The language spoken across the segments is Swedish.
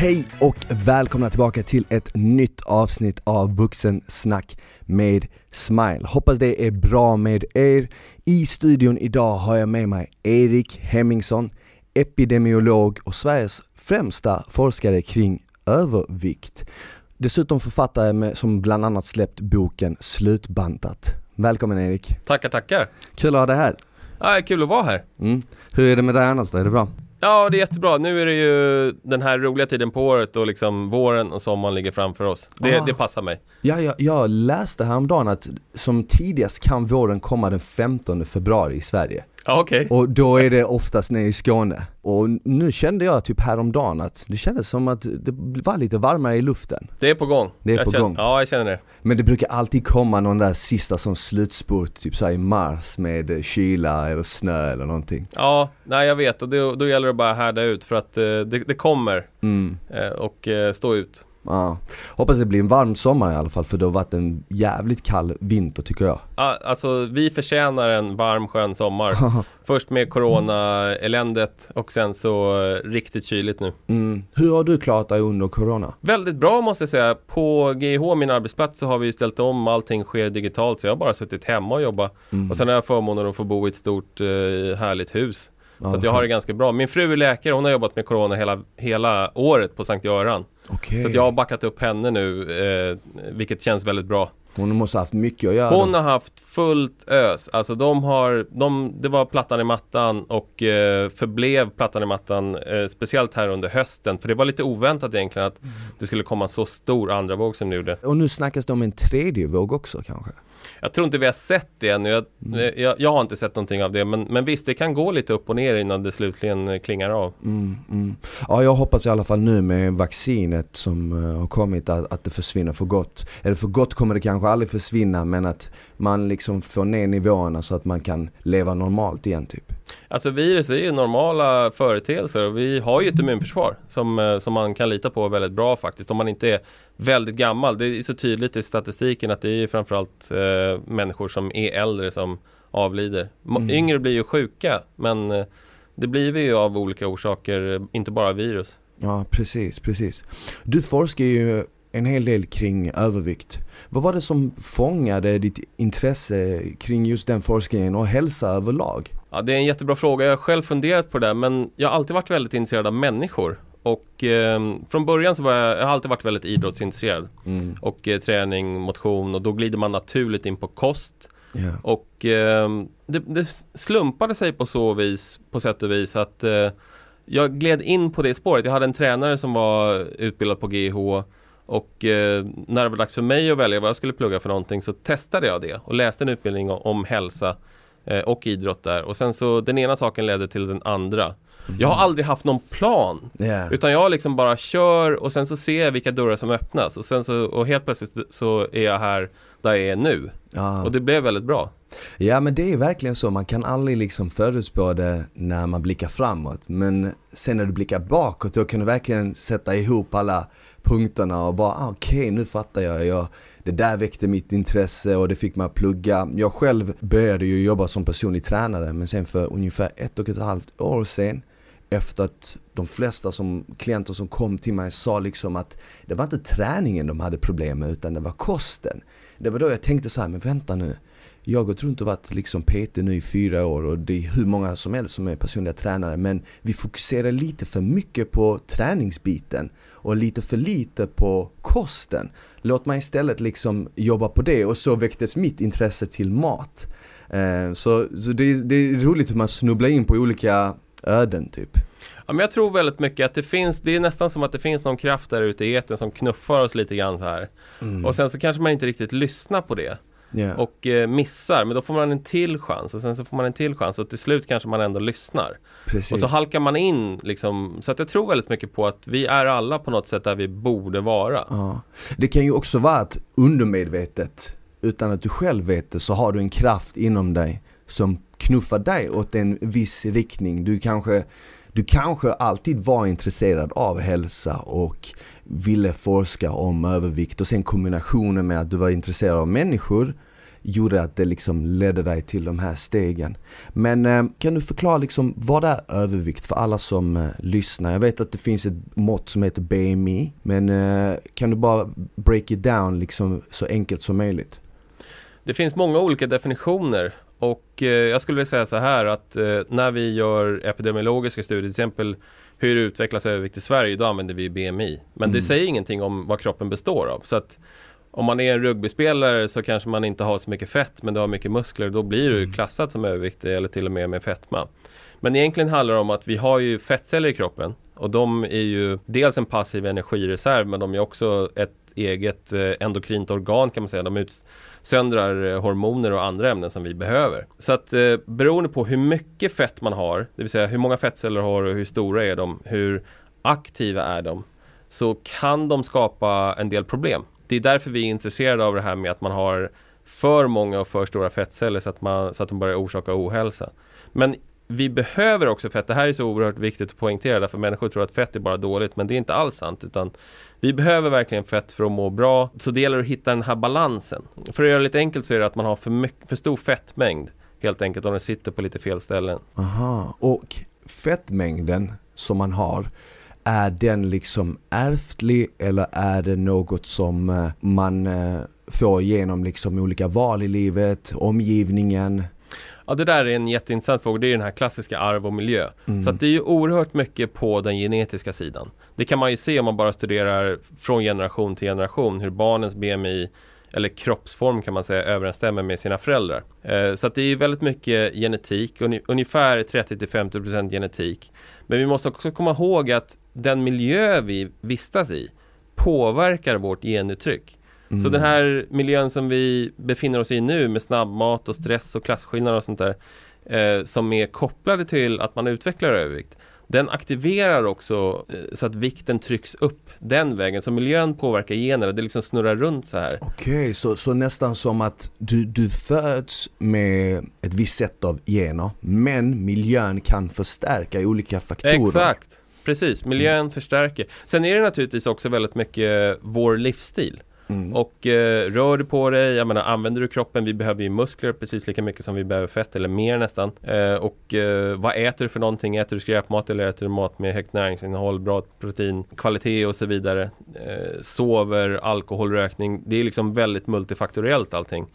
Hej och välkomna tillbaka till ett nytt avsnitt av Vuxensnack med Smile. Hoppas det är bra med er. I studion idag har jag med mig Erik Hemmingsson, epidemiolog och Sveriges främsta forskare kring övervikt. Dessutom författare med, som bland annat släppt boken Slutbantat. Välkommen Erik! Tackar, tackar! Kul att ha dig här! Ja, kul att vara här! Mm. Hur är det med dig annars då? Är det bra? Ja, det är jättebra. Nu är det ju den här roliga tiden på året och liksom våren och sommaren ligger framför oss. Det, Ah. det passar mig. Ja, jag, jag läste häromdagen att som tidigast kan våren komma den 15 februari i Sverige. Okej. Och då är det oftast nere i Skåne. Och nu kände jag typ häromdagen att det kändes som att det var lite varmare i luften. Det är på gång. Det är jag på känner, gång. Ja, jag känner det. Men det brukar alltid komma någon där sista som slutspurt, typ såhär i mars med eh, kyla eller snö eller någonting. Ja, nej jag vet och då, då gäller det bara att härda ut för att eh, det, det kommer Mm, eh, och eh, stå ut. Ja. Hoppas det blir en varm sommar i alla fall för det har varit en jävligt kall vinter tycker jag. Ja, alltså vi förtjänar en varm skön sommar. Först med corona-eländet och sen så eh, riktigt kyligt nu. Mm. Hur har du klarat dig under corona? Väldigt bra måste jag säga. På GH, min arbetsplats, så har vi ställt om. Allting sker digitalt. Så jag har bara suttit hemma och jobbat. Mm. Och sen har jag förmånen att få bo i ett stort eh, härligt hus. Så jag har det ganska bra. Min fru är läkare. Hon har jobbat med Corona hela, hela året på Sankt Göran. Okej. Så jag har backat upp henne nu. Eh, vilket känns väldigt bra. Hon måste ha haft mycket att göra. Hon har haft fullt ös. Alltså de har, de, det var plattan i mattan och eh, förblev plattan i mattan eh, speciellt här under hösten. För det var lite oväntat egentligen att det skulle komma så stor andra våg som det gjorde. Och nu snackas det om en tredje våg också kanske? Jag tror inte vi har sett det ännu. Jag, eh, jag, jag har inte sett någonting av det. Men, men visst, det kan gå lite upp och ner innan det slutligen eh, klingar av. Mm, mm. Ja, jag hoppas i alla fall nu med vaccinet som eh, har kommit att, att det försvinner för gott. Eller för gott kommer det kanske aldrig försvinna men att man liksom får ner nivåerna så att man kan leva normalt igen typ. Alltså virus är ju normala företeelser och vi har ju ett immunförsvar som, eh, som man kan lita på väldigt bra faktiskt om man inte är väldigt gammal. Det är så tydligt i statistiken att det är framförallt eh, människor som är äldre som avlider. Mm. Yngre blir ju sjuka men eh, det blir vi ju av olika orsaker, eh, inte bara virus. Ja, precis, precis. Du forskar ju en hel del kring övervikt. Vad var det som fångade ditt intresse kring just den forskningen och hälsa överlag? Ja, det är en jättebra fråga. Jag har själv funderat på det men jag har alltid varit väldigt intresserad av människor. Och eh, från början så var jag, jag har alltid varit väldigt idrottsintresserad. Mm. Och eh, träning, motion och då glider man naturligt in på kost. Ja. Och eh, det, det slumpade sig på så vis, på sätt och vis att eh, jag gled in på det spåret. Jag hade en tränare som var utbildad på GH och eh, när det var dags för mig att välja vad jag skulle plugga för någonting så testade jag det och läste en utbildning om, hälsa eh, och idrott där. Och sen så den ena saken ledde till den andra. Jag har aldrig haft någon plan Ja. utan jag liksom bara kör och sen så ser jag vilka dörrar som öppnas och sen så och helt plötsligt så är jag här där jag är nu. Ja. Och det blev väldigt bra. Ja men det är verkligen så, man kan aldrig liksom förutspå det när man blickar framåt. Men sen när du blickar bakåt då kan du verkligen sätta ihop alla punkterna och bara ah, okej nu fattar jag, jag. Det där väckte mitt intresse och det fick mig att plugga. Jag själv började ju jobba som personlig tränare men sen för ungefär ett och ett halvt år sedan efter att de flesta som, klienter som kom till mig sa liksom att det var inte träningen de hade problem med utan det var kosten. Det var då jag tänkte så här, men vänta nu. Jag har runt och varit liksom PT nu i fyra år och det är hur många som helst som är personliga tränare men vi fokuserar lite för mycket på träningsbiten och lite för lite på kosten. Låt mig istället liksom jobba på det och så väcktes mitt intresse till mat. Eh, så så det, det är roligt hur man snubblar in på olika öden typ. Ja, men jag tror väldigt mycket att det finns, det är nästan som att det finns någon kraft där ute i eten som knuffar oss lite grann så här. Mm. Och sen så kanske man inte riktigt lyssnar på det. Ja. och eh, missar, men då får man en till chans och sen så får man en till chans och till slut kanske man ändå lyssnar. Precis. Och så halkar man in liksom, så att jag tror väldigt mycket på att vi är alla på något sätt där vi borde vara. Ja. Det kan ju också vara att undermedvetet, utan att du själv vet det, så har du en kraft inom dig som knuffar dig åt en viss riktning. Du kanske, du kanske alltid var intresserad av hälsa och ville forska om övervikt och sen kombinationen med att du var intresserad av människor gjorde att det liksom ledde dig till de här stegen. Men eh, kan du förklara liksom vad är övervikt för alla som eh, lyssnar? Jag vet att det finns ett mått som heter BMI, men eh, kan du bara break it down liksom så enkelt som möjligt? Det finns många olika definitioner och eh, jag skulle vilja säga så här att eh, när vi gör epidemiologiska studier, till exempel hur utvecklas övervikt i Sverige, då använder vi BMI. Men Mm. det säger ingenting om vad kroppen består av. Så att om man är en rugbyspelare så kanske man inte har så mycket fett men du har mycket muskler, då blir du Mm. klassad som överviktig eller till och med med fetma. Men egentligen handlar det om att vi har ju fettceller i kroppen och de är ju dels en passiv energireserv men de är också ett eget eh, endokrint organ kan man säga. De utsöndrar eh, hormoner och andra ämnen som vi behöver. Så att eh, beroende på hur mycket fett man har, det vill säga hur många fettceller har och hur stora är de, hur aktiva är de, så kan de skapa en del problem. Det är därför vi är intresserade av det här med att man har för många och för stora fettceller så att, man, så att de börjar orsaka ohälsa. Men vi behöver också fett. Det här är så oerhört viktigt att poängtera därför människor tror att fett är bara dåligt men det är inte alls sant utan vi behöver verkligen fett för att må bra. Så det gäller att hitta den här balansen. För att göra det lite enkelt så är det att man har för, mycket, för stor fettmängd helt enkelt om den sitter på lite fel ställen. Aha, och fettmängden som man har, är den liksom ärftlig eller är det något som eh, man eh, får genom liksom olika val i livet, omgivningen? Ja det där är en jätteintressant fråga. Det är den här klassiska arv och miljö. Mm. Så att det är ju oerhört mycket på den genetiska sidan. Det kan man ju se om man bara studerar från generation till generation hur barnens BMI eller kroppsform kan man säga överensstämmer med sina föräldrar. Eh, så att det är väldigt mycket genetik, ungefär 30-50% genetik. Men vi måste också komma ihåg att den miljö vi vistas i påverkar vårt genuttryck. Så Mm. den här miljön som vi befinner oss i nu med snabbmat och stress och klasskillnader och sånt där eh, som är kopplade till att man utvecklar övervikt den aktiverar också eh, så att vikten trycks upp den vägen. Så miljön påverkar generna, det liksom snurrar runt så här. Okej, så, så nästan som att du, du föds med ett visst sätt av gener, men miljön kan förstärka olika faktorer. Exakt, precis. Miljön förstärker. Sen är det naturligtvis också väldigt mycket vår livsstil. Mm. Och eh, rör du på dig, jag menar använder du kroppen, vi behöver ju muskler precis lika mycket som vi behöver fett eller mer nästan. Eh, och eh, vad äter du för någonting? Äter du skräpmat eller äter du mat med högt näringsinnehåll, bra protein, kvalitet och så vidare? Eh, sover, alkohol, rökning. Det är liksom väldigt multifaktoriellt allting.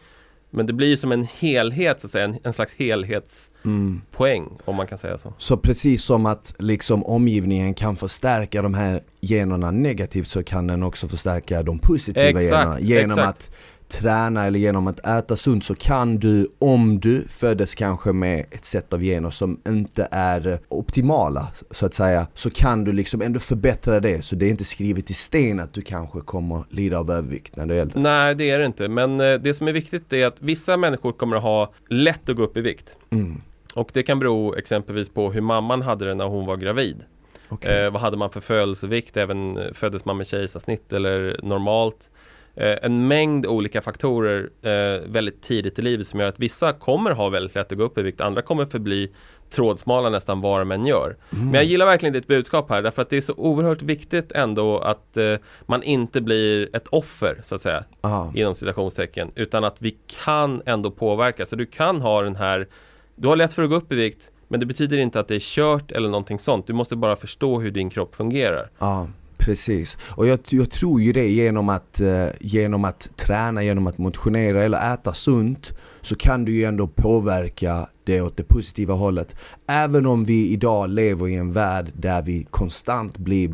Men det blir som en helhet så att säga, en, en slags helhetspoäng Mm. om man kan säga så. Så precis som att liksom omgivningen kan förstärka de här generna negativt så kan den också förstärka de positiva Exakt, generna. Genom exakt. att träna eller genom att äta sunt så kan du, om du föddes kanske med ett sätt av gener som inte är optimala så att säga, så kan du liksom ändå förbättra det. Så det är inte skrivet i sten att du kanske kommer lida av övervikt när du är äldre. Nej, det är det inte. Men eh, det som är viktigt är att vissa människor kommer att ha lätt att gå upp i vikt. Mm. Och det kan bero exempelvis på hur mamman hade det när hon var gravid. Okej. Eh, vad hade man för födelsevikt? Även eh, föddes man med kejsarsnitt eller normalt? Eh, en mängd olika faktorer eh, väldigt tidigt i livet som gör att vissa kommer ha väldigt lätt att gå upp i vikt. Andra kommer förbli trådsmala nästan vad de än gör. Mm. Men jag gillar verkligen ditt budskap här därför att det är så oerhört viktigt ändå att eh, man inte blir ett offer så att säga Ah. inom citationstecken utan att vi kan ändå påverka. Så du kan ha den här Du har lätt för att gå upp i vikt men det betyder inte att det är kört eller någonting sånt. Du måste bara förstå hur din kropp fungerar. Ja, precis. Och jag, jag tror ju det genom att, eh, genom att träna, genom att motionera eller äta sunt så kan du ju ändå påverka det åt det positiva hållet. Även om vi idag lever i en värld där vi konstant blir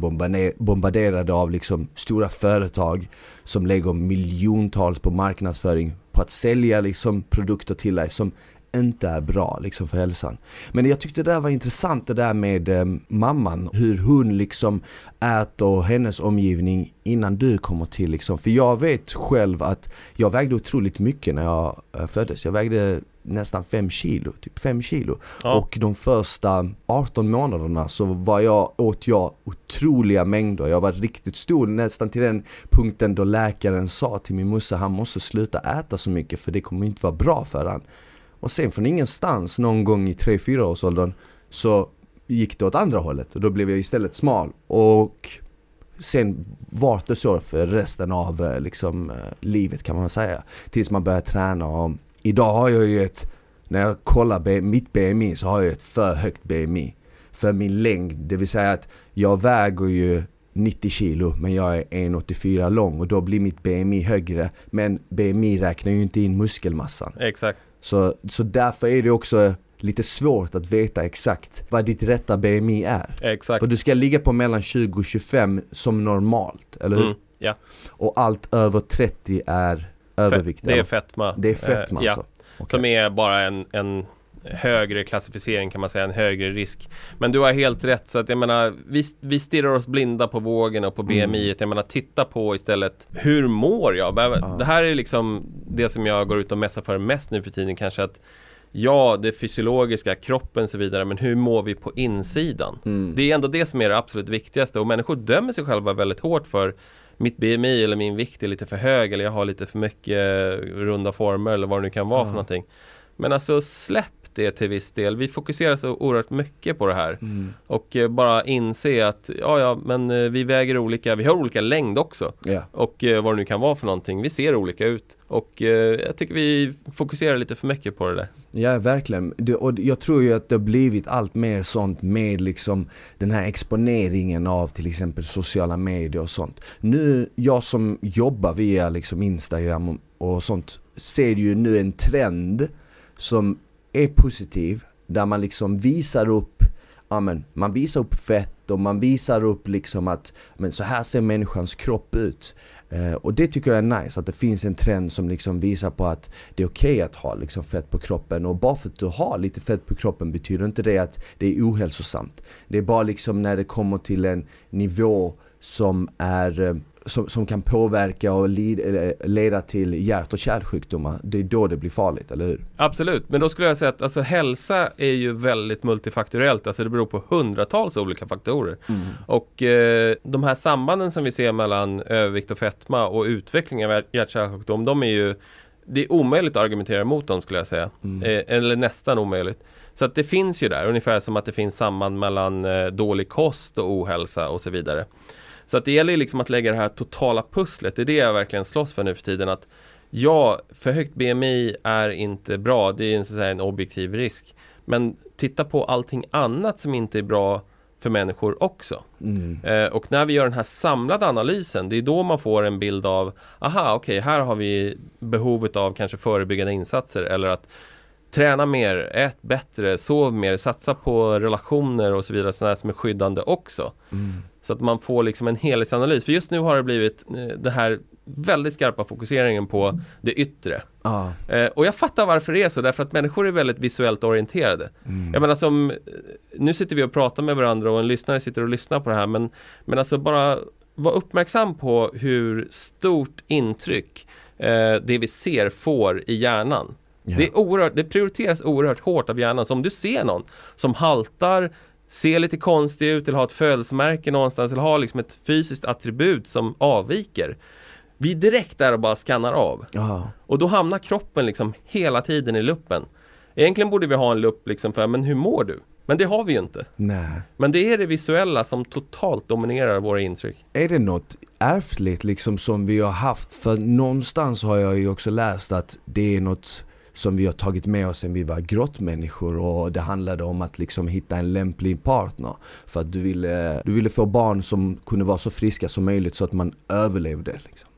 bombarderade av liksom stora företag som lägger miljontals på marknadsföring på att sälja liksom produkter till dig som inte är bra liksom för hälsan. Men jag tyckte det där var intressant det där med eh, mamman, hur hon liksom äter och hennes omgivning innan du kommer till liksom. För jag vet själv att jag vägde otroligt mycket när jag eh, föddes. Jag vägde nästan 5 kilo, typ 5 kilo. Ja. Och de första 18 månaderna så var jag, åt jag otroliga mängder. Jag var riktigt stor, nästan till den punkten då läkaren sa till min morsa han måste sluta äta så mycket för det kommer inte vara bra för han. Och sen från ingenstans någon gång i 3-4 års åldern så gick det åt andra hållet och då blev jag istället smal. Och sen vart det så för resten av eh, liksom, eh, livet kan man säga. Tills man började träna och idag har jag ju ett, när jag kollar mitt BMI så har jag ett för högt BMI. För min längd, det vill säga att jag väger ju 90 kilo men jag är 1,84 lång och då blir mitt BMI högre. Men BMI räknar ju inte in muskelmassan. Exakt. Så, så därför är det också lite svårt att veta exakt vad ditt rätta BMI är. Exakt. För du ska ligga på mellan 20 och 25 som normalt, eller hur? Mm, ja. Och allt över 30 är övervikt. Det är fetma. det är fetma Eh, ja. alltså? Okej. Som är bara en, en högre klassificering kan man säga, en högre risk. Men du har helt rätt, så att jag menar, vi, vi stirrar oss blinda på vågen och på BMI. Jag menar, titta på istället, hur mår jag? Men Det här är liksom det som jag går ut och mässar för mest nu för tiden kanske att Ja, det fysiologiska, kroppen och så vidare, men hur mår vi på insidan? Mm. Det är ändå det som är det absolut viktigaste och människor dömer sig själva väldigt hårt för mitt BMI eller min vikt är lite för hög eller jag har lite för mycket runda former eller vad det nu kan vara Ja. för någonting. Men alltså släpp det till viss del. Vi fokuserar så oerhört mycket på det här. Mm. Och eh, bara inse att ja, ja, men eh, vi väger olika. Vi har olika längd också. Ja. Och eh, vad det nu kan vara för någonting. Vi ser olika ut. Och jag tycker vi fokuserar lite för mycket på det där. Ja, verkligen. Det, och jag tror ju att det har blivit allt mer sånt med liksom den här exponeringen av till exempel sociala medier och sånt. Nu, jag som jobbar via liksom Instagram och, och sånt, ser ju nu en trend som är positiv. Där man liksom visar upp, ja men, man visar upp fett och man visar upp liksom att, men så här ser människans kropp ut. Eh, och det tycker jag är nice, att det finns en trend som liksom visar på att det är okej att ha liksom fett på kroppen och bara för att du har lite fett på kroppen betyder inte det att det är ohälsosamt. Det är bara liksom när det kommer till en nivå som är eh, som, som kan påverka och lid, eller leda till hjärt och kärlsjukdomar, det är då det blir farligt, eller hur? Absolut, men då skulle jag säga att alltså, hälsa är ju väldigt multifaktoriellt. Alltså det beror på hundratals olika faktorer. Och eh, de här sambanden som vi ser mellan övervikt och fetma och utveckling av hjärt-kärlsjukdom, de är ju det är omöjligt att argumentera emot dem skulle jag säga. Eh, eller nästan omöjligt. Så att det finns ju där, ungefär som att det finns samband mellan eh, dålig kost och ohälsa och så vidare. Så att det gäller liksom att lägga det här totala pusslet, det är det jag verkligen slåss för nu för tiden. Att ja, för högt BMI är inte bra, det är en, så säga, en objektiv risk. Men titta på allting annat som inte är bra för människor också. Mm. Eh, och när vi gör den här samlade analysen, det är då man får en bild av, aha, okej, här har vi behovet av kanske förebyggande insatser eller att träna mer, ät bättre, sov mer, satsa på relationer och så vidare, sådana som är skyddande också. Mm. Så att man får liksom en helhetsanalys. För just nu har det blivit eh, det här väldigt skarpa fokuseringen på det yttre. Ja. Eh, och jag fattar varför det är så, därför att människor är väldigt visuellt orienterade. Mm. Jag menar som, eh, nu sitter vi och pratar med varandra och en lyssnare sitter och lyssnar på det här men, men alltså bara var uppmärksam på hur stort intryck eh, det vi ser får i hjärnan. Ja. Det, är oerhört, det prioriteras oerhört hårt av hjärnan. Så om du ser någon som haltar, ser lite konstig ut eller har ett födelsemärke någonstans eller har liksom ett fysiskt attribut som avviker. Vi är direkt där och bara skannar av. Ja. Och då hamnar kroppen liksom hela tiden i luppen. Egentligen borde vi ha en lupp liksom för, men hur mår du? Men det har vi ju inte. Nej. Men det är det visuella som totalt dominerar våra intryck. Är det något ärftligt liksom som vi har haft? För någonstans har jag ju också läst att det är något som vi har tagit med oss sen vi var grottmänniskor och det handlade om att liksom hitta en lämplig partner. För att du ville, du ville få barn som kunde vara så friska som möjligt så att man överlevde. Liksom.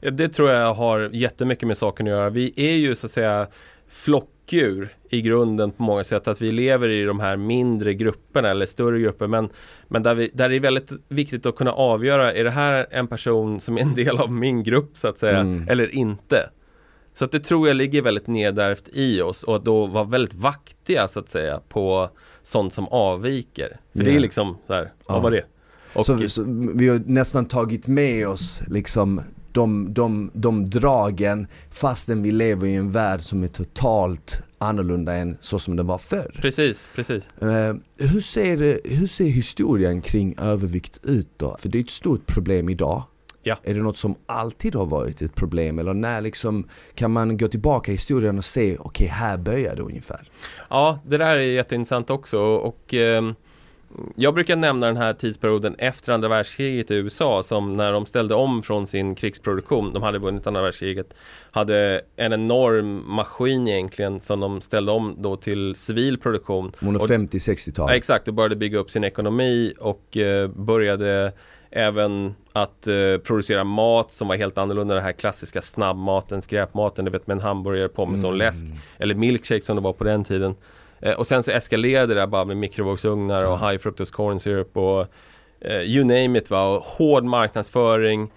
Ja, Det tror jag har jättemycket med saken att göra. Vi är ju så att säga flockdjur i grunden på många sätt. Att vi lever i de här mindre grupperna eller större grupper. Men, men där, vi, där det är väldigt viktigt att kunna avgöra, är det här en person som är en del av min grupp så att säga, Mm. eller inte? Så att det tror jag ligger väldigt nedärvt i oss och att då vara väldigt vaktiga så att säga på sånt som avviker. För Ja. det är liksom så här, Ja. vad var det? Och, Så, så vi har nästan tagit med oss liksom de, de, de dragen fastän vi lever i en värld som är totalt annorlunda än så som den var förr. Precis, precis. Eh, hur, ser, hur ser historien kring övervikt ut då? För det är ett stort problem idag. Ja. Är det något som alltid har varit ett problem? Eller när liksom kan man gå tillbaka i historien och se, okej här börjar det ungefär? Ja, det där är jätteintressant också och ehm, jag brukar nämna den här tidsperioden efter andra världskriget i USA som när de ställde om från sin krigsproduktion, de hade vunnit andra världskriget, hade en enorm maskin egentligen som de ställde om då till civil produktion. Under Och- 50-60-talet? Ja, exakt, och började bygga upp sin ekonomi och eh, började även att eh, producera mat som var helt annorlunda den här klassiska snabbmaten, skräpmaten, du vet med en hamburgare med sån läsk eller milkshake som det var på den tiden. Eh, och sen så eskalerade det där bara med mikrovågsugnar och high fructose corn syrup och eh, you name it va, och hård marknadsföring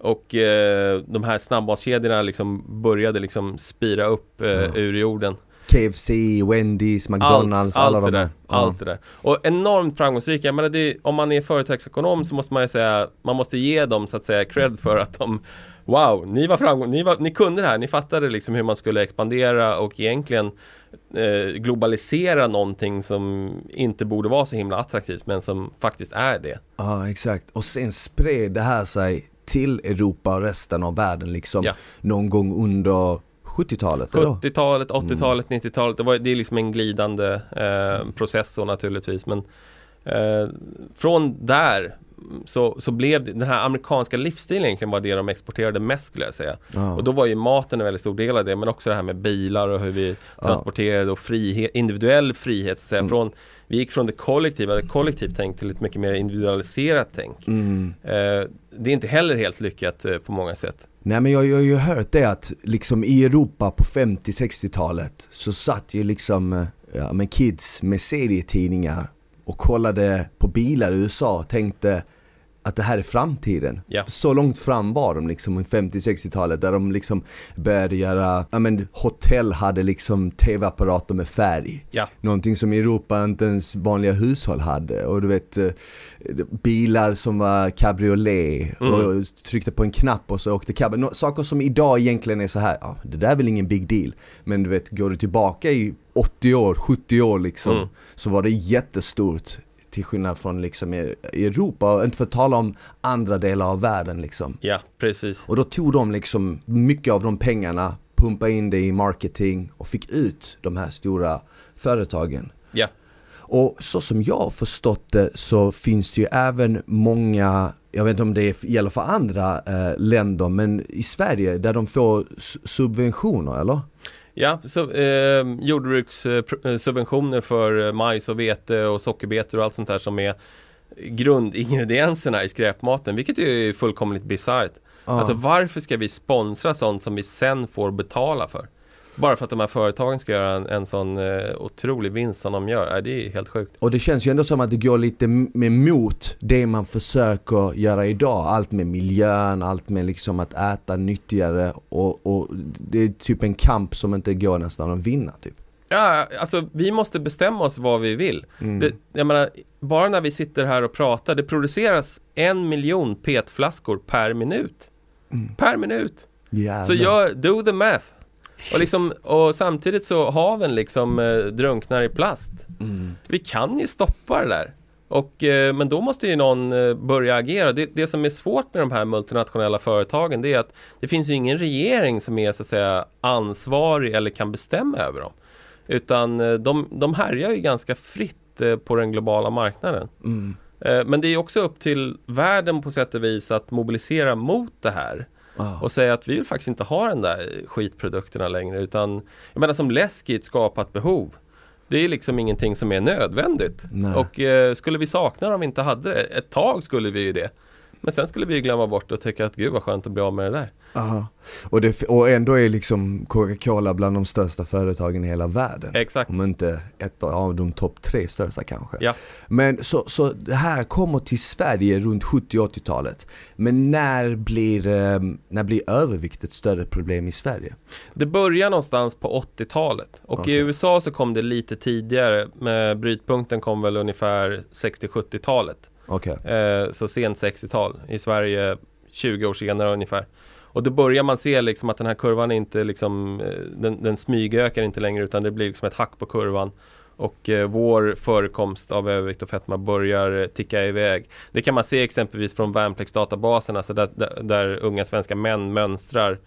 och eh, de här snabbmatskedjorna liksom började liksom spira upp eh, Ja. ur jorden. KFC, Wendy's, McDonalds, allt, alla allt de där, allt det där. Och enormt framgångsrika. Jag menar, det, om man är företagsekonom så måste man ju säga, man måste ge dem så att säga cred för att de Wow, ni var framgång, ni, var, ni kunde det här, ni fattade liksom hur man skulle expandera och egentligen eh, globalisera någonting som inte borde vara så himla attraktivt men som faktiskt är det. Ja, exakt. Och sen spred det här sig till Europa och resten av världen liksom Ja. någon gång under 70-talet eller? 70-talet, 80-talet, 90-talet, det, var, det är liksom en glidande eh, process så naturligtvis. Men eh, från där så, så blev det, den här amerikanska livsstilen egentligen var det de exporterade mest skulle jag säga. Ja. Och då var ju maten en väldigt stor del av det, men också det här med bilar och hur vi transporterade och frihet, individuell frihet. Så. Mm. Från, vi gick från det kollektiva, det kollektivt tänk till ett mycket mer individualiserat tänk. Mm. Eh, det är inte heller helt lyckat eh, på många sätt. Nej men jag, jag har ju hört det att liksom i Europa på 50-60-talet så satt ju liksom eh, ja, men kids med serietidningar och kollade på bilar i USA och tänkte att det här är framtiden. Ja. Så långt fram var de liksom i 50-60-talet där de liksom började göra, ja men hotell hade liksom tv-apparater med färg. Ja. Någonting som i Europa inte ens vanliga hushåll hade. Och du vet, eh, bilar som var cabriolet Mm. och tryckte på en knapp och så åkte cabben. Saker som idag egentligen är så här, ja det där är väl ingen big deal. Men du vet, går du tillbaka i 80 år, 70 år liksom, Mm. så var det jättestort. Till skillnad från liksom Europa, och inte för att tala om andra delar av världen liksom. Ja, precis. Och då tog de liksom mycket av de pengarna, pumpade in det i marketing och fick ut de här stora företagen. Ja. Och så som jag har förstått det så finns det ju även många, jag vet inte om det gäller för andra eh, länder, men i Sverige där de får subventioner eller? Ja, så, eh, jordbrukssubventioner för eh, majs och vete och sockerbetor och allt sånt där som är grundingredienserna i skräpmaten, vilket är fullkomligt bisarrt. Ja. Alltså varför ska vi sponsra sånt som vi sen får betala för? Bara för att de här företagen ska göra en, en sån eh, otrolig vinst som de gör. Nej, det är helt sjukt. Och det känns ju ändå som att det går lite m- med mot det man försöker göra idag. Allt med miljön, allt med liksom att äta nyttigare och, och det är typ en kamp som inte går nästan att vinna typ. Ja, alltså vi måste bestämma oss vad vi vill. Mm. Det, jag menar, bara när vi sitter här och pratar, det produceras en miljon petflaskor per minut. Mm. Per minut! Jävlar. Så jag, do the math. Och, liksom, och samtidigt så haven liksom eh, drunknar i plast. Mm. Vi kan ju stoppa det där. Och, eh, men då måste ju någon eh, börja agera. Det, det som är svårt med de här multinationella företagen det är att det finns ju ingen regering som är så att säga ansvarig eller kan bestämma över dem. Utan eh, de, de härjar ju ganska fritt eh, på den globala marknaden. Mm. Eh, Men det är också upp till världen på sätt och vis att mobilisera mot det här. Ah. Och säga att vi vill faktiskt inte ha den där skitprodukterna längre utan Jag menar som läsk är ett skapat behov Det är liksom ingenting som är nödvändigt Nej. Och eh, skulle vi sakna det om vi inte hade det Ett tag skulle vi ju det Men sen skulle vi glömma bort och tycka att gud vad skönt att bli av med det där. Aha. Och, det, och ändå är liksom Coca-Cola bland de största företagen i hela världen. Exakt. Om inte ett av de topp tre största kanske. Ja. Men så, så det här kommer till Sverige runt 70-80-talet. Men när blir, eh, när blir övervikt ett större problem i Sverige? Det börjar någonstans på 80-talet och Okej. i USA så kom det lite tidigare. Med brytpunkten kom väl ungefär 60-70-talet. Okay. Eh, så sent 60-tal. I Sverige 20 år senare ungefär. Och då börjar man se liksom att den här kurvan inte liksom, eh, den, den smygökar inte längre utan det blir liksom ett hack på kurvan. Och eh, vår förekomst av övervikt och fetma börjar eh, ticka iväg. Det kan man se exempelvis från värnpliktsdatabasen, alltså där, där, där unga svenska män mönstrar.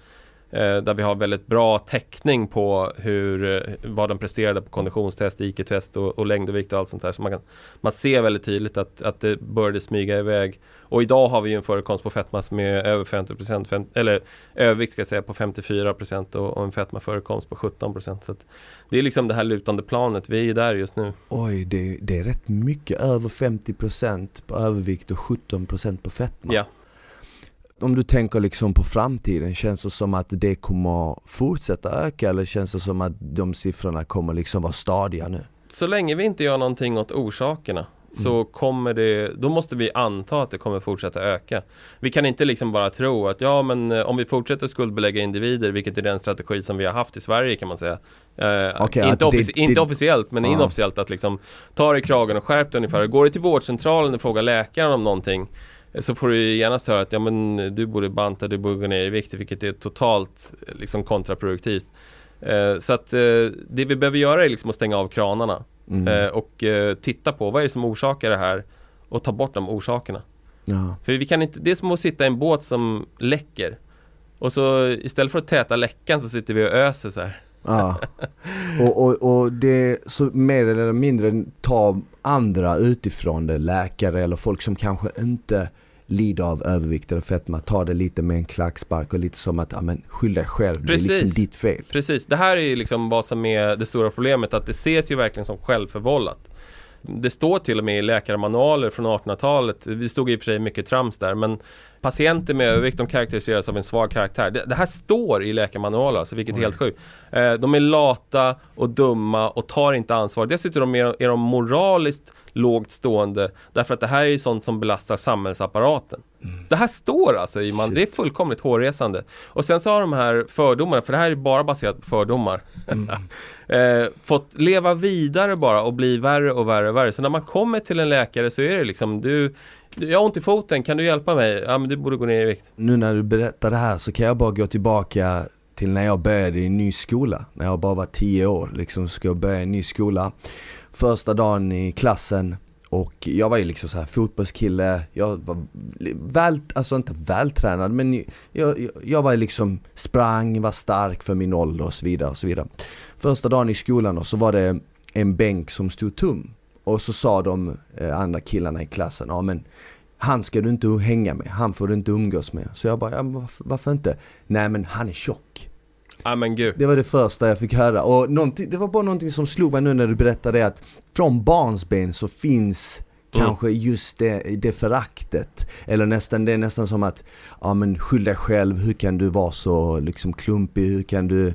Eh, där vi har väldigt bra täckning på hur, eh, vad de presterade på konditionstest, IQ-test och, och längd och vikt och allt sånt där. Så man, kan, man ser väldigt tydligt att, att det började smyga iväg. Och idag har vi ju en förekomst på fetma som är över 50% fem, eller övervikt ska jag säga på 54% och, och en fetmaförekomst på 17% så att Det är liksom det här lutande planet, vi är ju där just nu. Oj, det, det är rätt mycket. Över 50% på övervikt och 17% på fetma. Ja. Om du tänker liksom på framtiden, känns det som att det kommer fortsätta öka eller känns det som att de siffrorna kommer liksom vara stadiga nu? Så länge vi inte gör någonting åt orsakerna så Mm. kommer det, då måste vi anta att det kommer fortsätta öka. Vi kan inte liksom bara tro att ja men eh, om vi fortsätter skuldbelägga individer, vilket är den strategi som vi har haft i Sverige kan man säga. Eh, Okej, inte, att det- inte officiellt men Ja. inofficiellt att liksom ta i kragen och skärp dig ungefär. Går du till vårdcentralen och frågar läkaren om någonting så får du genast höra att ja men du borde banta, du borde gå ner i vikt vilket är totalt liksom kontraproduktivt. Eh, så att eh, det vi behöver göra är liksom att stänga av kranarna Mm. eh, och eh, titta på vad är det som orsakar det här och ta bort de orsakerna. Ja. För vi kan inte, det är som att sitta i en båt som läcker och så istället för att täta läckan så sitter vi och öser så här. Ja. Och, och, och det så mer eller mindre ta andra utifrån det, läkare eller folk som kanske inte lider av övervikt eller fetma, ta det lite med en klackspark och lite som att, ja men skyll dig själv, det är Precis. liksom ditt fel. Precis, det här är liksom vad som är det stora problemet att det ses ju verkligen som självförvållat. Det står till och med i läkarmanualer från 1800-talet, vi stod i och för sig mycket trams där, men patienter med övervikt de karaktäriseras av en svag karaktär. Det, det här står i läkarmanualer, alltså, vilket är helt sjukt. Eh, de är lata och dumma och tar inte ansvar. Dessutom är, är de moraliskt lågt stående därför att det här är sånt som belastar samhällsapparaten. Det här står alltså i man, Shit. det är fullkomligt hårresande. Och sen så har de här fördomarna, för det här är bara baserat på fördomar, eh, fått leva vidare bara och bli värre och värre och värre. Så när man kommer till en läkare så är det liksom du, jag har ont i foten, kan du hjälpa mig? Ja men du borde gå ner i vikt. Nu när du berättar det här så kan jag bara gå tillbaka till när jag började i en ny skola. När jag bara var 10 år liksom ska jag börja i en ny skola. Första dagen i klassen och jag var ju liksom så här fotbollskille, jag var väl, alltså inte vältränad men jag, jag, jag var liksom sprang, var stark för min ålder och så vidare och så vidare. Första dagen i skolan och så var det en bänk som stod tom. Och så sa de eh, andra killarna i klassen, ja men han ska du inte hänga med, han får du inte umgås med. Så jag bara, ja, varför, varför inte? Nej men han är tjock. Ja men gud. Det var det första jag fick höra och det var bara någonting som slog mig nu när du berättade att från barnsben så finns Mm. kanske just det, det föraktet. Eller nästan, det är nästan som att, ja men skyll dig själv, hur kan du vara så liksom klumpig, hur kan du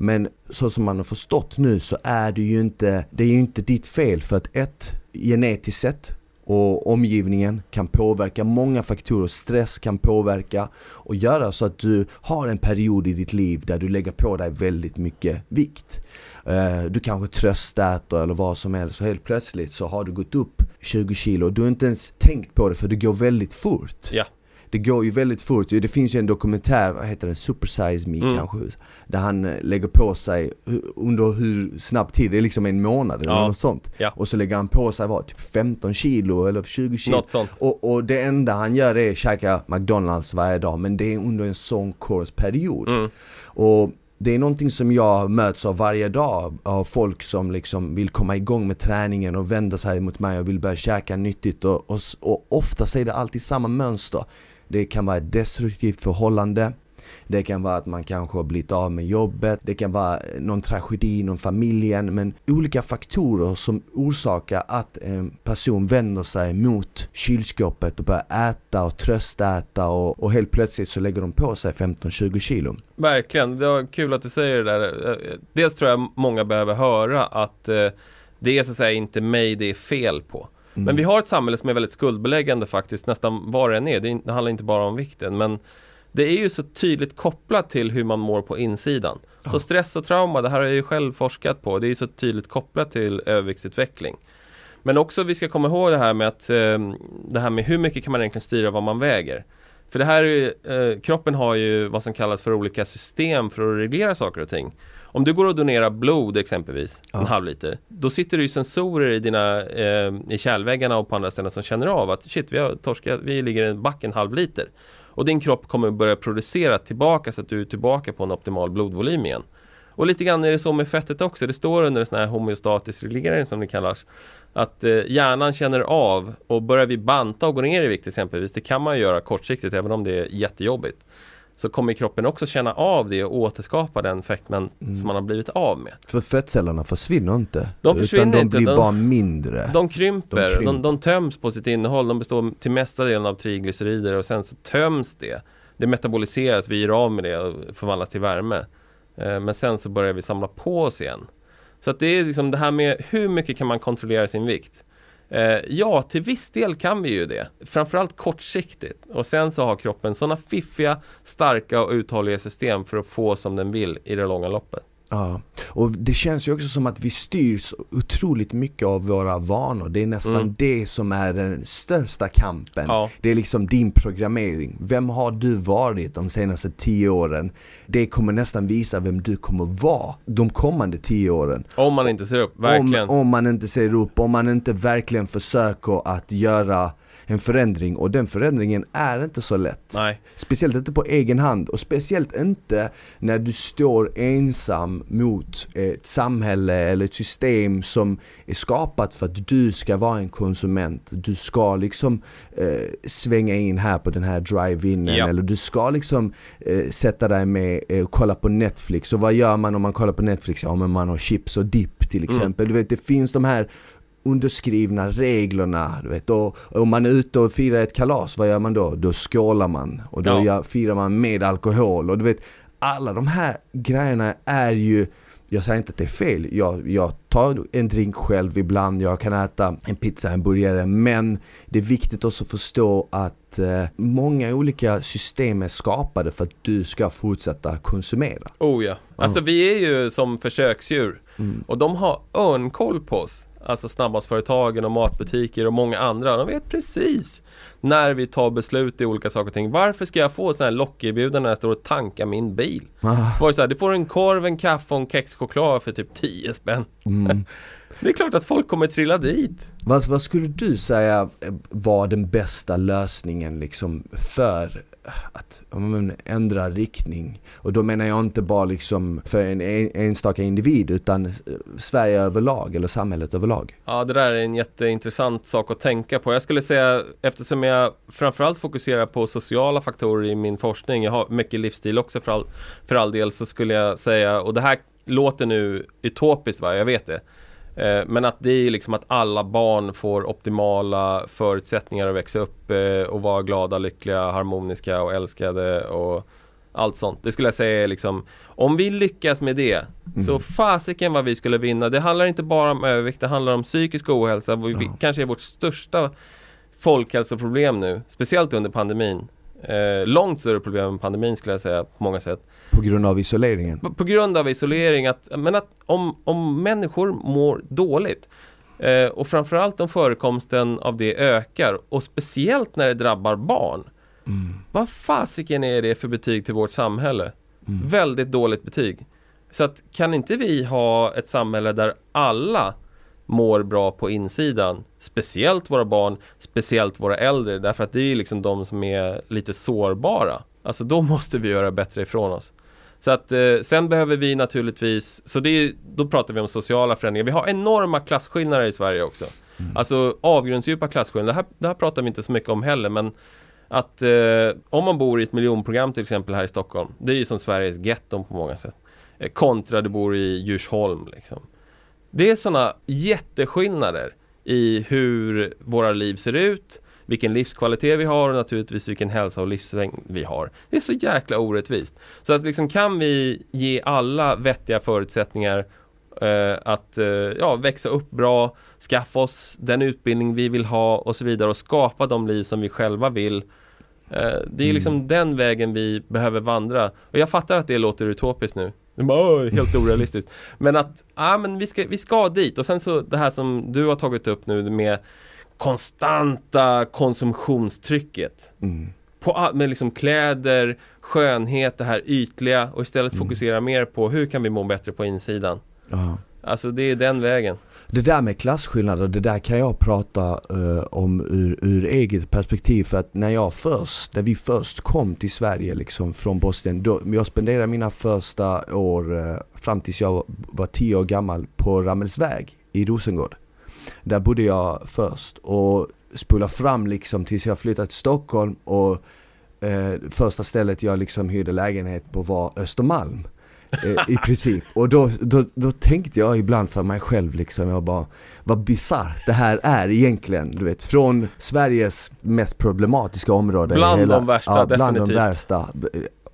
men så som man har förstått nu så är det ju inte, det är ju inte ditt fel för att ett, genetiskt sett och omgivningen kan påverka många faktorer. Stress kan påverka och göra så att du har en period i ditt liv där du lägger på dig väldigt mycket vikt. Eh, du kanske tröstäter eller vad som helst och helt plötsligt så har du gått upp 20 kilo. Du har inte ens tänkt på det för det går väldigt fort. Ja. Det går ju väldigt fort. Det finns ju en dokumentär, vad heter den? Super Size Me Mm. kanske? Där han eh, lägger på sig under hur snabb tid, det är liksom en månad eller Ja. något sånt. Ja. Och så lägger han på sig vad, typ 15 kilo eller 20 kilo. Något sånt. Och, och det enda han gör är att käka McDonalds varje dag, men det är under en sån kort period. Mm. Och det är någonting som jag möts av varje dag av folk som liksom vill komma igång med träningen och vända sig mot mig och vill börja käka nyttigt och, och, och ofta är det alltid samma mönster. Det kan vara ett destruktivt förhållande, Det kan vara att man kanske har blivit av med jobbet. Det kan vara eh, någon tragedi inom familjen. Men olika faktorer som orsakar att en person vänder sig mot kylskåpet och börjar äta och tröstäta och, och helt plötsligt så lägger de på sig 15-20 kilo. Verkligen, det var kul att du säger det där. Eh, eh, dels tror jag många behöver höra att det är så att säga inte mig det är fel på. Mm. Men vi har ett samhälle som är väldigt skuldbeläggande faktiskt, nästan var det än är. Det handlar inte bara om vikten. Men det är ju så tydligt kopplat till hur man mår på insidan. Ja. Så stress och trauma, det här har jag ju själv forskat på. Det är ju så tydligt kopplat till överviktsutveckling. Men också vi ska komma ihåg det här med att eh, det här med hur mycket kan man egentligen styra vad man väger. För det här är, eh, kroppen har ju vad som kallas för olika system för att reglera saker och ting. Om du går och donerar blod exempelvis, ja. en halv liter, då sitter det ju sensorer i dina eh, i kärlväggarna och på andra ställen som känner av att shit, vi har torskat, vi ligger i en back en halv liter. Och din kropp kommer börja producera tillbaka så att du är tillbaka på en optimal blodvolym igen. Och lite grann är det så med fettet också. Det står under en sån här homeostatisk reglering som det kallas. Att eh, hjärnan känner av och börjar vi banta och gå ner i vikt exempelvis. Det kan man göra kortsiktigt även om det är jättejobbigt så kommer kroppen också känna av det och återskapa den fetman mm. som man har blivit av med. För fettcellerna försvinner inte. De försvinner utan de inte. blir de, bara mindre. De krymper, de, krymper. De, de, töms på sitt innehåll. De består till mesta delen av triglycerider och sen så töms det. Det metaboliseras, vi gör av med det och förvandlas till värme. Eh, men sen så börjar vi samla på oss igen. Så att det är liksom det här med hur mycket kan man kontrollera sin vikt? Eh, ja, till viss del kan vi ju det. Framförallt kortsiktigt. Och sen så har kroppen sådana fiffiga, starka och uthålliga system för att få som den vill i det långa loppet. Ja, och det känns ju också som att vi styrs otroligt mycket av våra vanor. Det är nästan mm. det som är den största kampen. Ja. Det är liksom din programmering. Vem har du varit de senaste tio åren? Det kommer nästan visa vem du kommer vara de kommande tio åren. Om man inte ser upp, verkligen. Om, om man inte ser upp, om man inte verkligen försöker att göra en förändring och den förändringen är inte så lätt. Nej. Speciellt inte på egen hand och speciellt inte när du står ensam mot ett samhälle eller ett system som är skapat för att du ska vara en konsument. Du ska liksom eh, svänga in här på den här drive-inen ja. eller du ska liksom eh, sätta dig med och eh, kolla på Netflix och vad gör man om man kollar på Netflix? Ja men man har chips och dipp till mm. exempel. Mm. Du vet det finns de här underskrivna reglerna, du vet. Och, om man är ute och firar ett kalas, vad gör man då? Då skålar man. Och då ja. firar man med alkohol. Och du vet, alla de här grejerna är ju jag säger inte att det är fel, jag, jag tar en drink själv ibland, jag kan äta en pizza, en burgare men det är viktigt också att förstå att eh, många olika system är skapade för att du ska fortsätta konsumera. Oh ja, alltså vi är ju som försöksdjur mm. och de har örnkoll på oss. Alltså snabbmatsföretagen och matbutiker och många andra. De vet precis när vi tar beslut i olika saker och ting. Varför ska jag få sådana här lockerbjudanden när jag står och tankar min bil? Ah. Var det så här, du får en korv, en kaffe och en kexchoklad för typ 10 spänn. Mm. Det är klart att folk kommer trilla dit. Vad, vad skulle du säga var den bästa lösningen liksom för att ändra riktning. Och då menar jag inte bara liksom för en enstaka individ utan eh, Sverige överlag eller samhället överlag. Ja, det där är en jätteintressant sak att tänka på. Jag skulle säga, eftersom jag framförallt fokuserar på sociala faktorer i min forskning, jag har mycket livsstil också för all, för all del, så skulle jag säga, och det här låter nu utopiskt, va? jag vet det. Eh, men att det är liksom att alla barn får optimala förutsättningar att växa upp eh, och vara glada, lyckliga, harmoniska och älskade och allt sånt. Det skulle jag säga är liksom Om vi lyckas med det mm. Så fasiken vad vi skulle vinna. Det handlar inte bara om övervikt, det handlar om psykisk ohälsa. Vi, ja. kanske är vårt största folkhälsoproblem nu. Speciellt under pandemin. Eh, långt större problem än pandemin skulle jag säga på många sätt. På grund av isoleringen? På, på grund av isolering, att, men att om, om människor mår dåligt eh, och framförallt om förekomsten av det ökar och speciellt när det drabbar barn. Mm. Vad fasiken är det för betyg till vårt samhälle? Mm. Väldigt dåligt betyg. Så att kan inte vi ha ett samhälle där alla mår bra på insidan. Speciellt våra barn, speciellt våra äldre därför att det är liksom de som är lite sårbara. Alltså då måste vi göra bättre ifrån oss. Så att eh, sen behöver vi naturligtvis, så det är, då pratar vi om sociala förändringar. Vi har enorma klasskillnader i Sverige också. Mm. Alltså avgrundsdjupa klasskillnader. Det här, det här pratar vi inte så mycket om heller men Att eh, om man bor i ett miljonprogram till exempel här i Stockholm, det är ju som Sveriges getton på många sätt. Eh, kontra du bor i Djursholm liksom. Det är sådana jätteskillnader i hur våra liv ser ut, vilken livskvalitet vi har och naturligtvis vilken hälsa och livslängd vi har. Det är så jäkla orättvist. Så att liksom kan vi ge alla vettiga förutsättningar eh, att eh, ja, växa upp bra, skaffa oss den utbildning vi vill ha och så vidare och skapa de liv som vi själva vill. Eh, det är liksom mm. den vägen vi behöver vandra. Och jag fattar att det låter utopiskt nu. Bara, helt orealistiskt. Men att, ja men vi ska, vi ska dit. Och sen så det här som du har tagit upp nu med konstanta konsumtionstrycket. Mm. På, med liksom kläder, skönhet, det här ytliga och istället mm. fokusera mer på hur kan vi må bättre på insidan. Aha. Alltså det är den vägen. Det där med klasskillnader, det där kan jag prata uh, om ur, ur, eget perspektiv. För att när jag först, när vi först kom till Sverige liksom från Bosnien. Då, jag spenderade mina första år uh, fram tills jag var tio år gammal på Rammelsväg i Rosengård. Där bodde jag först och spola fram liksom tills jag flyttade till Stockholm och eh, första stället jag liksom hyrde lägenhet på var Östermalm. Eh, I princip. Och då, då, då tänkte jag ibland för mig själv liksom, jag bara Vad bisarrt det här är egentligen, du vet Från Sveriges mest problematiska område Bland hela, de värsta, ja, bland definitivt. de värsta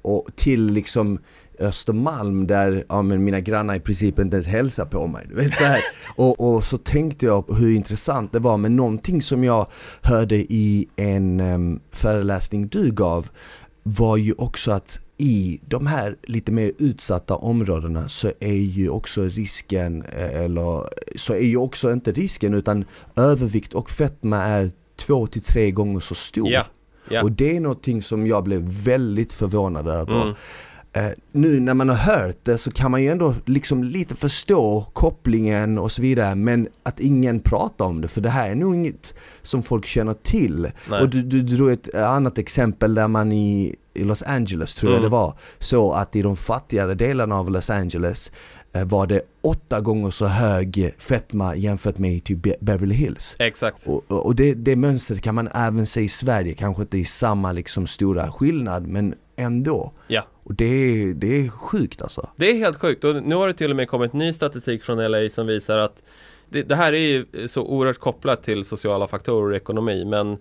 Och till liksom Östermalm där ja, men mina grannar i princip inte ens hälsar på mig. Du vet, så här. Och, och så tänkte jag på hur intressant det var, men någonting som jag hörde i en um, föreläsning du gav var ju också att i de här lite mer utsatta områdena så är ju också risken, eh, eller så är ju också inte risken utan övervikt och fetma är två till tre gånger så stor. Yeah. Yeah. Och det är någonting som jag blev väldigt förvånad över. Mm. Eh, nu när man har hört det så kan man ju ändå liksom lite förstå kopplingen och så vidare men att ingen pratar om det för det här är nog inget som folk känner till. Nej. Och du, du drog ett annat exempel där man i, i Los Angeles tror mm. jag det var, så att i de fattigare delarna av Los Angeles eh, var det åtta gånger så hög fetma jämfört med typ Beverly Hills. Exakt. Och, och det, det mönstret kan man även se i Sverige, kanske inte i samma liksom stora skillnad men ändå. Ja. Och det är, det är sjukt alltså. Det är helt sjukt och nu har det till och med kommit ny statistik från LA som visar att det, det här är ju så oerhört kopplat till sociala faktorer och ekonomi men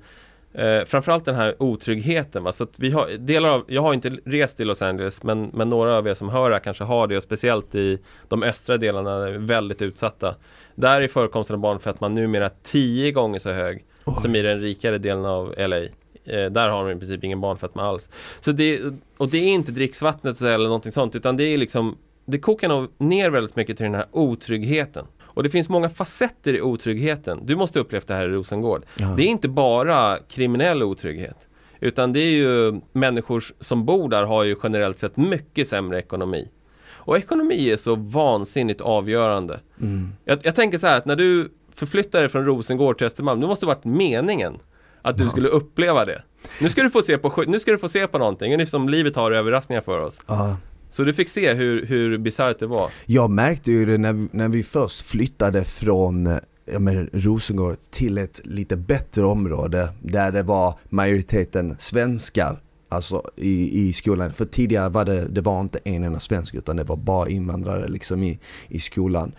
eh, framförallt den här otryggheten. Va? Så vi har, delar av, jag har inte rest i Los Angeles men, men några av er som hör här kanske har det och speciellt i de östra delarna är väldigt utsatta. Där är förekomsten av barnfetma numera tio gånger så hög Oj. som i den rikare delen av LA. Eh, där har de i princip ingen barnfetma alls. Så det, och det är inte dricksvattnet eller någonting sånt utan det är liksom Det kokar nog ner väldigt mycket till den här otryggheten. Och det finns många facetter i otryggheten. Du måste uppleva det här i Rosengård. Ja. Det är inte bara kriminell otrygghet. Utan det är ju människor som bor där har ju generellt sett mycket sämre ekonomi. Och ekonomi är så vansinnigt avgörande. Mm. Jag, jag, tänker så här att när du förflyttar dig från Rosengård till Östermalm, det måste varit meningen att du skulle uppleva det. Nu ska du få se på, nu ska du få se på någonting, ungefär som livet har överraskningar för oss. Ja. Så du fick se hur, hur bisarrt det var? Jag märkte ju det när, när vi först flyttade från men Rosengård till ett lite bättre område där det var majoriteten svenskar Alltså i, i skolan. För tidigare var det, det var inte en enda svensk utan det var bara invandrare liksom i, i skolan.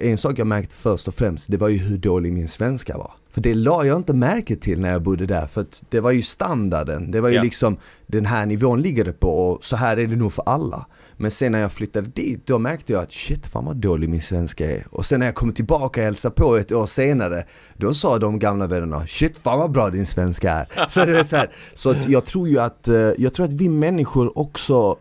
En sak jag märkte först och främst, det var ju hur dålig min svenska var. För det la jag inte märke till när jag bodde där, för det var ju standarden. Det var ju ja. liksom, den här nivån ligger det på och så här är det nog för alla. Men sen när jag flyttade dit, då märkte jag att shit fan vad dålig min svenska är. Och sen när jag kom tillbaka och hälsade på ett år senare, då sa de gamla vännerna shit fan vad bra din svenska är. Så det är så här, så att jag tror ju att, eh, jag tror att vi människor också,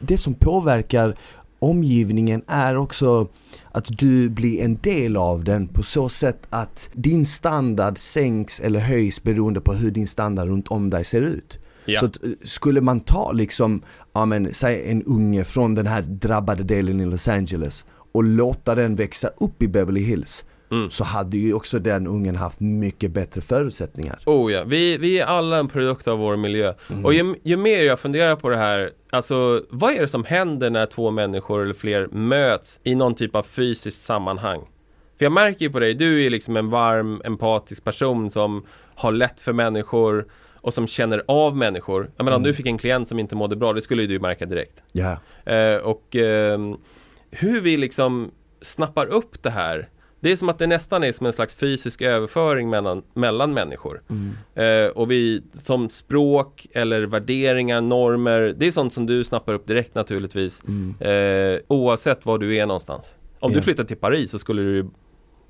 det som påverkar omgivningen är också att du blir en del av den på så sätt att din standard sänks eller höjs beroende på hur din standard runt om dig ser ut. Ja. Så att, eh, skulle man ta liksom, ja men säg en unge från den här drabbade delen i Los Angeles och låta den växa upp i Beverly Hills Mm. så hade ju också den ungen haft mycket bättre förutsättningar. Oh ja, vi, vi är alla en produkt av vår miljö. Mm. Och ju, ju, mer jag funderar på det här, alltså vad är det som händer när två människor eller fler möts i någon typ av fysiskt sammanhang? För jag märker ju på dig, du är liksom en varm, empatisk person som har lätt för människor och som känner av människor. Jag menar om Mm. du fick en klient som inte mådde bra, det skulle ju du märka direkt. Ja, Eh, och ehm, hur vi liksom snappar upp det här. Det är som att det nästan är som en slags fysisk överföring mellan, mellan människor. mm. Eh, och vi som språk eller värderingar, normer, det är sånt som du snappar upp direkt naturligtvis. Mm. Eh, oavsett var du är någonstans. Om du Ja. flyttar till Paris så skulle du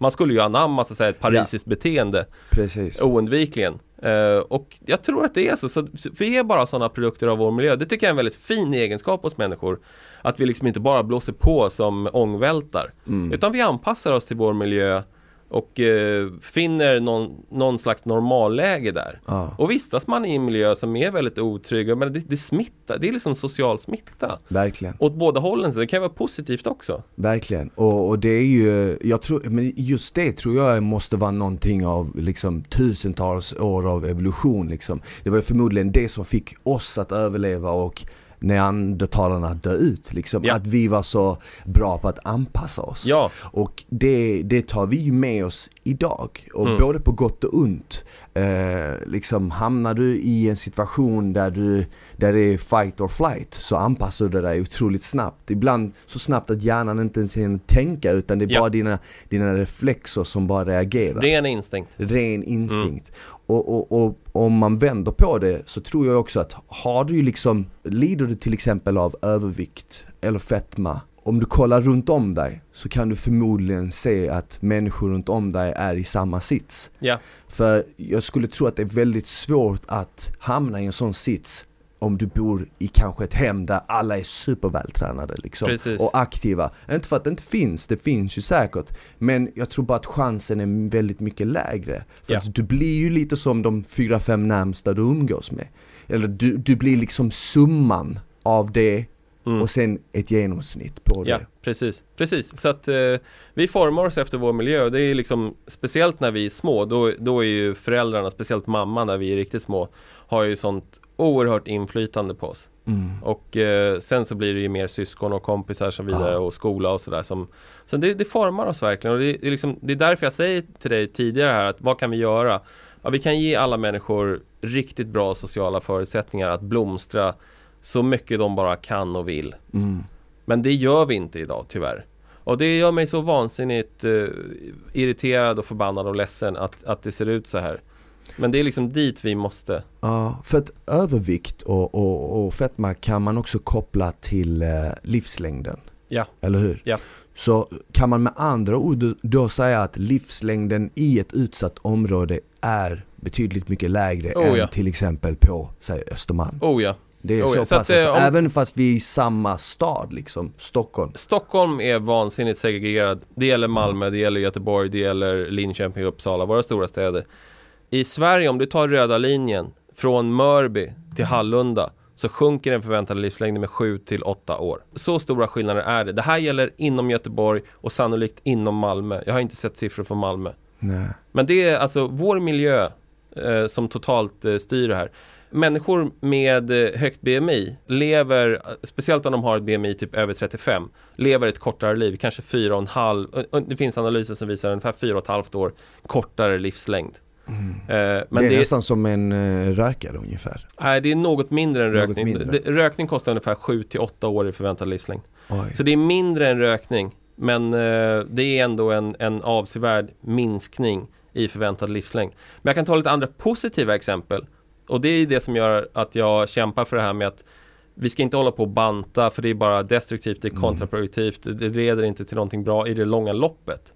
man skulle ju anamma så att säga, ett parisiskt beteende precis. oundvikligen. Eh, och jag tror att det är så. så. Vi är bara sådana produkter av vår miljö. Det tycker jag är en väldigt fin egenskap hos människor. Att vi liksom inte bara blåser på som ångvältar. Mm. Utan vi anpassar oss till vår miljö och eh, finner någon, någon slags normalläge där. Ja, Och vistas man i en miljö som är väldigt otrygg, men det, det smittar, det är liksom social smitta. verkligen. Åt båda hållen, så det kan vara positivt också. Verkligen, och, och det är ju, jag tror, men just det tror jag måste vara någonting av liksom tusentals år av evolution liksom. Det var förmodligen det som fick oss att överleva och neandertalarna dö ut liksom. Ja. Att vi var så bra på att anpassa oss. Ja, Och det, det tar vi ju med oss idag. Och Mm. både på gott och ont. Eh, liksom hamnar du i en situation där, du, där det är fight or flight så anpassar du dig otroligt snabbt. Ibland så snabbt att hjärnan inte ens hinner tänka utan det är Ja. bara dina, dina reflexer som bara reagerar. ren instinkt. Ren instinkt. Och, och, och om man vänder på det så tror jag också att har du liksom, lider du till exempel av övervikt eller fetma om du kollar runt om dig så kan du förmodligen se att människor runt om dig är i samma sits. Ja, För jag skulle tro att det är väldigt svårt att hamna i en sån sits om du bor i kanske ett hem där alla är supervältränade liksom. Precis. Och aktiva. Inte för att det inte finns, det finns ju säkert. Men jag tror bara att chansen är väldigt mycket lägre. För Ja. att du blir ju lite som de fyra, fem närmsta du umgås med. Eller du, du blir liksom summan av det mm. och sen ett genomsnitt på det. ja precis. precis. Så att eh, vi formar oss efter vår miljö. Det är liksom speciellt när vi är små. Då, då är ju föräldrarna, speciellt mamma när vi är riktigt små, har ju sånt oerhört inflytande på oss. Mm. Och eh, sen så blir det ju mer syskon och kompisar som vidare och skola och sådär som Så det, det formar oss verkligen och det, det, är liksom, det är därför jag säger till dig tidigare här att vad kan vi göra? Ja, vi kan ge alla människor riktigt bra sociala förutsättningar att blomstra så mycket de bara kan och vill. Mm. Men det gör vi inte idag tyvärr. Och det gör mig så vansinnigt eh, irriterad och förbannad och ledsen att, att det ser ut så här. Men det är liksom dit vi måste. Ja, för att övervikt och, och, och fetma kan man också koppla till eh, livslängden. Ja. Eller hur? Ja. Så kan man med andra ord då- säga att livslängden i ett utsatt område är betydligt mycket lägre Oh, än ja. till exempel på, säg Östermalm. Oh ja. Det är oh, så ja. Så pass, att, eh, alltså, om- även fast vi är i samma stad liksom, Stockholm. Stockholm är vansinnigt segregerad. Det gäller Malmö, det gäller Göteborg, det gäller Linköping och Uppsala, våra stora städer. I Sverige, om du tar röda linjen från Mörby till Hallunda så sjunker den förväntade livslängden med 7 till 8 år. Så stora skillnader är det. Det här gäller inom Göteborg och sannolikt inom Malmö. Jag har inte sett siffror från Malmö. Nej. Men det är alltså vår miljö eh, som totalt eh, styr det här. Människor med eh, högt BMI lever, eh, speciellt om de har ett BMI typ över 35, lever ett kortare liv, kanske 4,5, och det finns analyser som visar ungefär 4,5 år kortare livslängd. Mm. Eh, det är det är, nästan som en uh, rökare ungefär. nej, det är något mindre än Något rökning. mindre. Det, rökning kostar ungefär 7 till 8 år i förväntad livslängd. Oj. Så det är mindre än rökning, men eh, det är ändå en, en avsevärd minskning i förväntad livslängd. Men jag kan ta lite andra positiva exempel. Och det är det som gör att jag kämpar för det här med att vi ska inte hålla på och banta för det är bara destruktivt, det är Mm. kontraproduktivt, det leder inte till någonting bra i det långa loppet.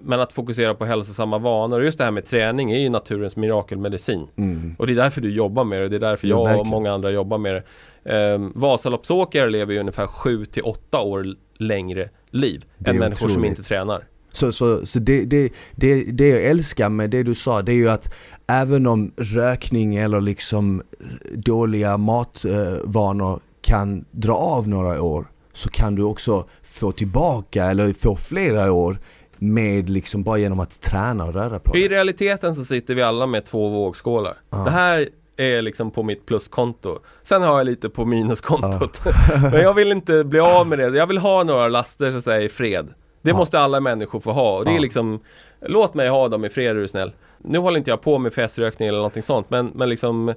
Men att fokusera på hälsosamma vanor, och just det här med träning är ju naturens mirakelmedicin. Mm. Och det är därför du jobbar med det, det är därför Ja, jag och många andra jobbar med det. Ehm, Vasaloppsåkare lever ju ungefär 7 till 8 år längre liv Det än människor som inte tränar. Så, så, så det, det, det, det jag älskar med det du sa, det är ju att även om rökning eller liksom dåliga matvanor kan dra av några år så kan du också få tillbaka eller få flera år med liksom bara genom att träna och röra på I dig. realiteten så sitter vi alla med två vågskålar. Ja. Det här är liksom på mitt pluskonto. Sen har jag lite på minuskontot. Men jag vill inte bli av med det. Jag vill ha några laster så att säga i fred. Det Ja. måste alla människor få ha. Och det är liksom Låt mig ha dem i fred är du snäll. nu håller inte jag på med feströkning eller någonting sånt men, men liksom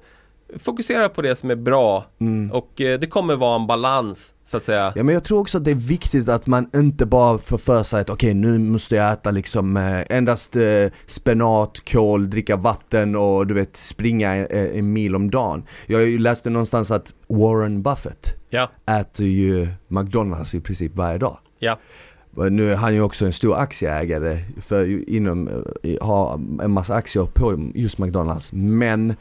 fokusera på det som är bra Mm. och eh, det kommer vara en balans så att säga. Ja men jag tror också att det är viktigt att man inte bara får för sig att okej nu måste jag äta liksom eh, endast eh, spenat, kål, dricka vatten och du vet springa eh, en mil om dagen. Jag läste någonstans att Warren Buffett Ja, äter ju McDonalds i princip varje dag. ja, Nu är han ju också en stor aktieägare för inom, har en massa aktier på just McDonalds. Men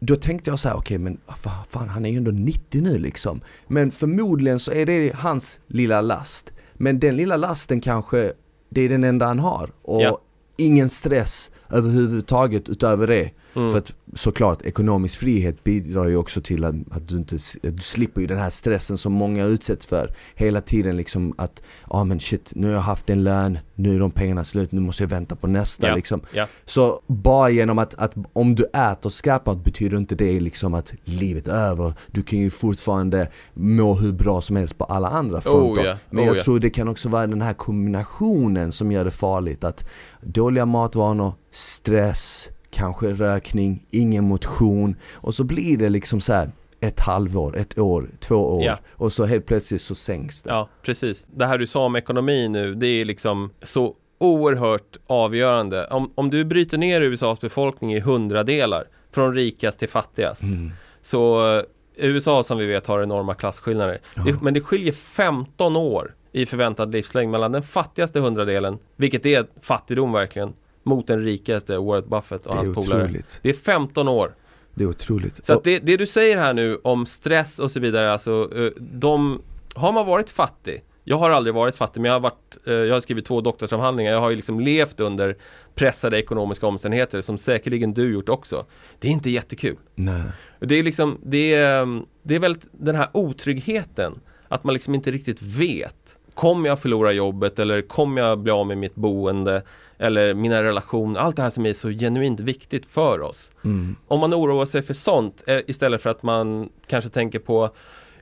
då tänkte jag så här, okej men vad fan han är ju ändå 90 nu liksom. Men förmodligen så är det hans lilla last. Men den lilla lasten kanske, det är den enda han har. Och Ja. ingen stress överhuvudtaget utöver det. Mm. För att såklart ekonomisk frihet bidrar ju också till att, att du inte, att du slipper ju den här stressen som många utsätts för. Hela tiden liksom att, ja ah, men shit, nu har jag haft en lön, nu är de pengarna slut, nu måste jag vänta på nästa Ja. liksom. ja, Så bara genom att, att om du äter skräpmat betyder inte det liksom att livet är över. Du kan ju fortfarande må hur bra som helst på alla andra fronter. Oh Men oh jag ja. tror det kan också vara den här kombinationen som gör det farligt. Att dåliga matvanor, stress, kanske rökning, ingen motion och så blir det liksom så här ett halvår, ett år, två år Ja. och så helt plötsligt så sänks det. ja, precis. Det här du sa om ekonomi nu, det är liksom så oerhört avgörande. Om, om du bryter ner USAs befolkning i hundradelar, från rikast till fattigast, Mm. så eh, USA som vi vet har enorma klasskillnader. Det, men det skiljer 15 år i förväntad livslängd mellan den fattigaste hundradelen, vilket är fattigdom verkligen, mot den rikaste, Warren Buffett och Det är hans polare. otroligt. Det är 15 år. Det är otroligt. Så att det, det du säger här nu om stress och så vidare, alltså eh, de, har man varit fattig jag har aldrig varit fattig men jag har, varit, eh, jag har skrivit två doktorsavhandlingar. Jag har ju liksom levt under pressade ekonomiska omständigheter som säkerligen du gjort också. Det är inte jättekul. Nej. Det är liksom, det är, mm, det är väl den här otryggheten. Att man liksom inte riktigt vet. Kommer jag förlora jobbet eller kommer jag bli av med mitt boende? Eller mina relationer, allt det här som är så genuint viktigt för oss. Mm. Om man oroar sig för sånt eh, istället för att man kanske tänker på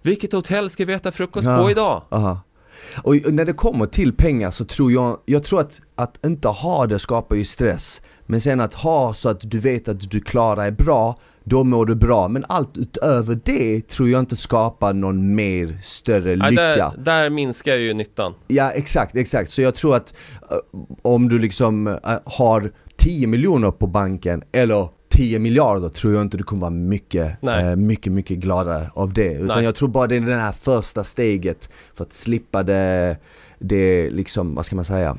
vilket hotell ska vi äta frukost Ja. på idag? Aha. Och när det kommer till pengar så tror jag, jag tror att, att inte ha det skapar ju stress. Men sen att ha så att du vet att du klarar dig bra, då mår du bra. Men allt utöver det tror jag inte skapar någon mer större lycka. där, där minskar ju nyttan. Ja exakt, exakt. Så jag tror att eh, om du liksom eh, har 10 miljoner på banken eller 10 miljarder tror jag inte du kommer vara mycket, eh, mycket, mycket gladare av det. Utan Nej. jag tror bara det är det här första steget för att slippa det, det liksom, vad ska man säga?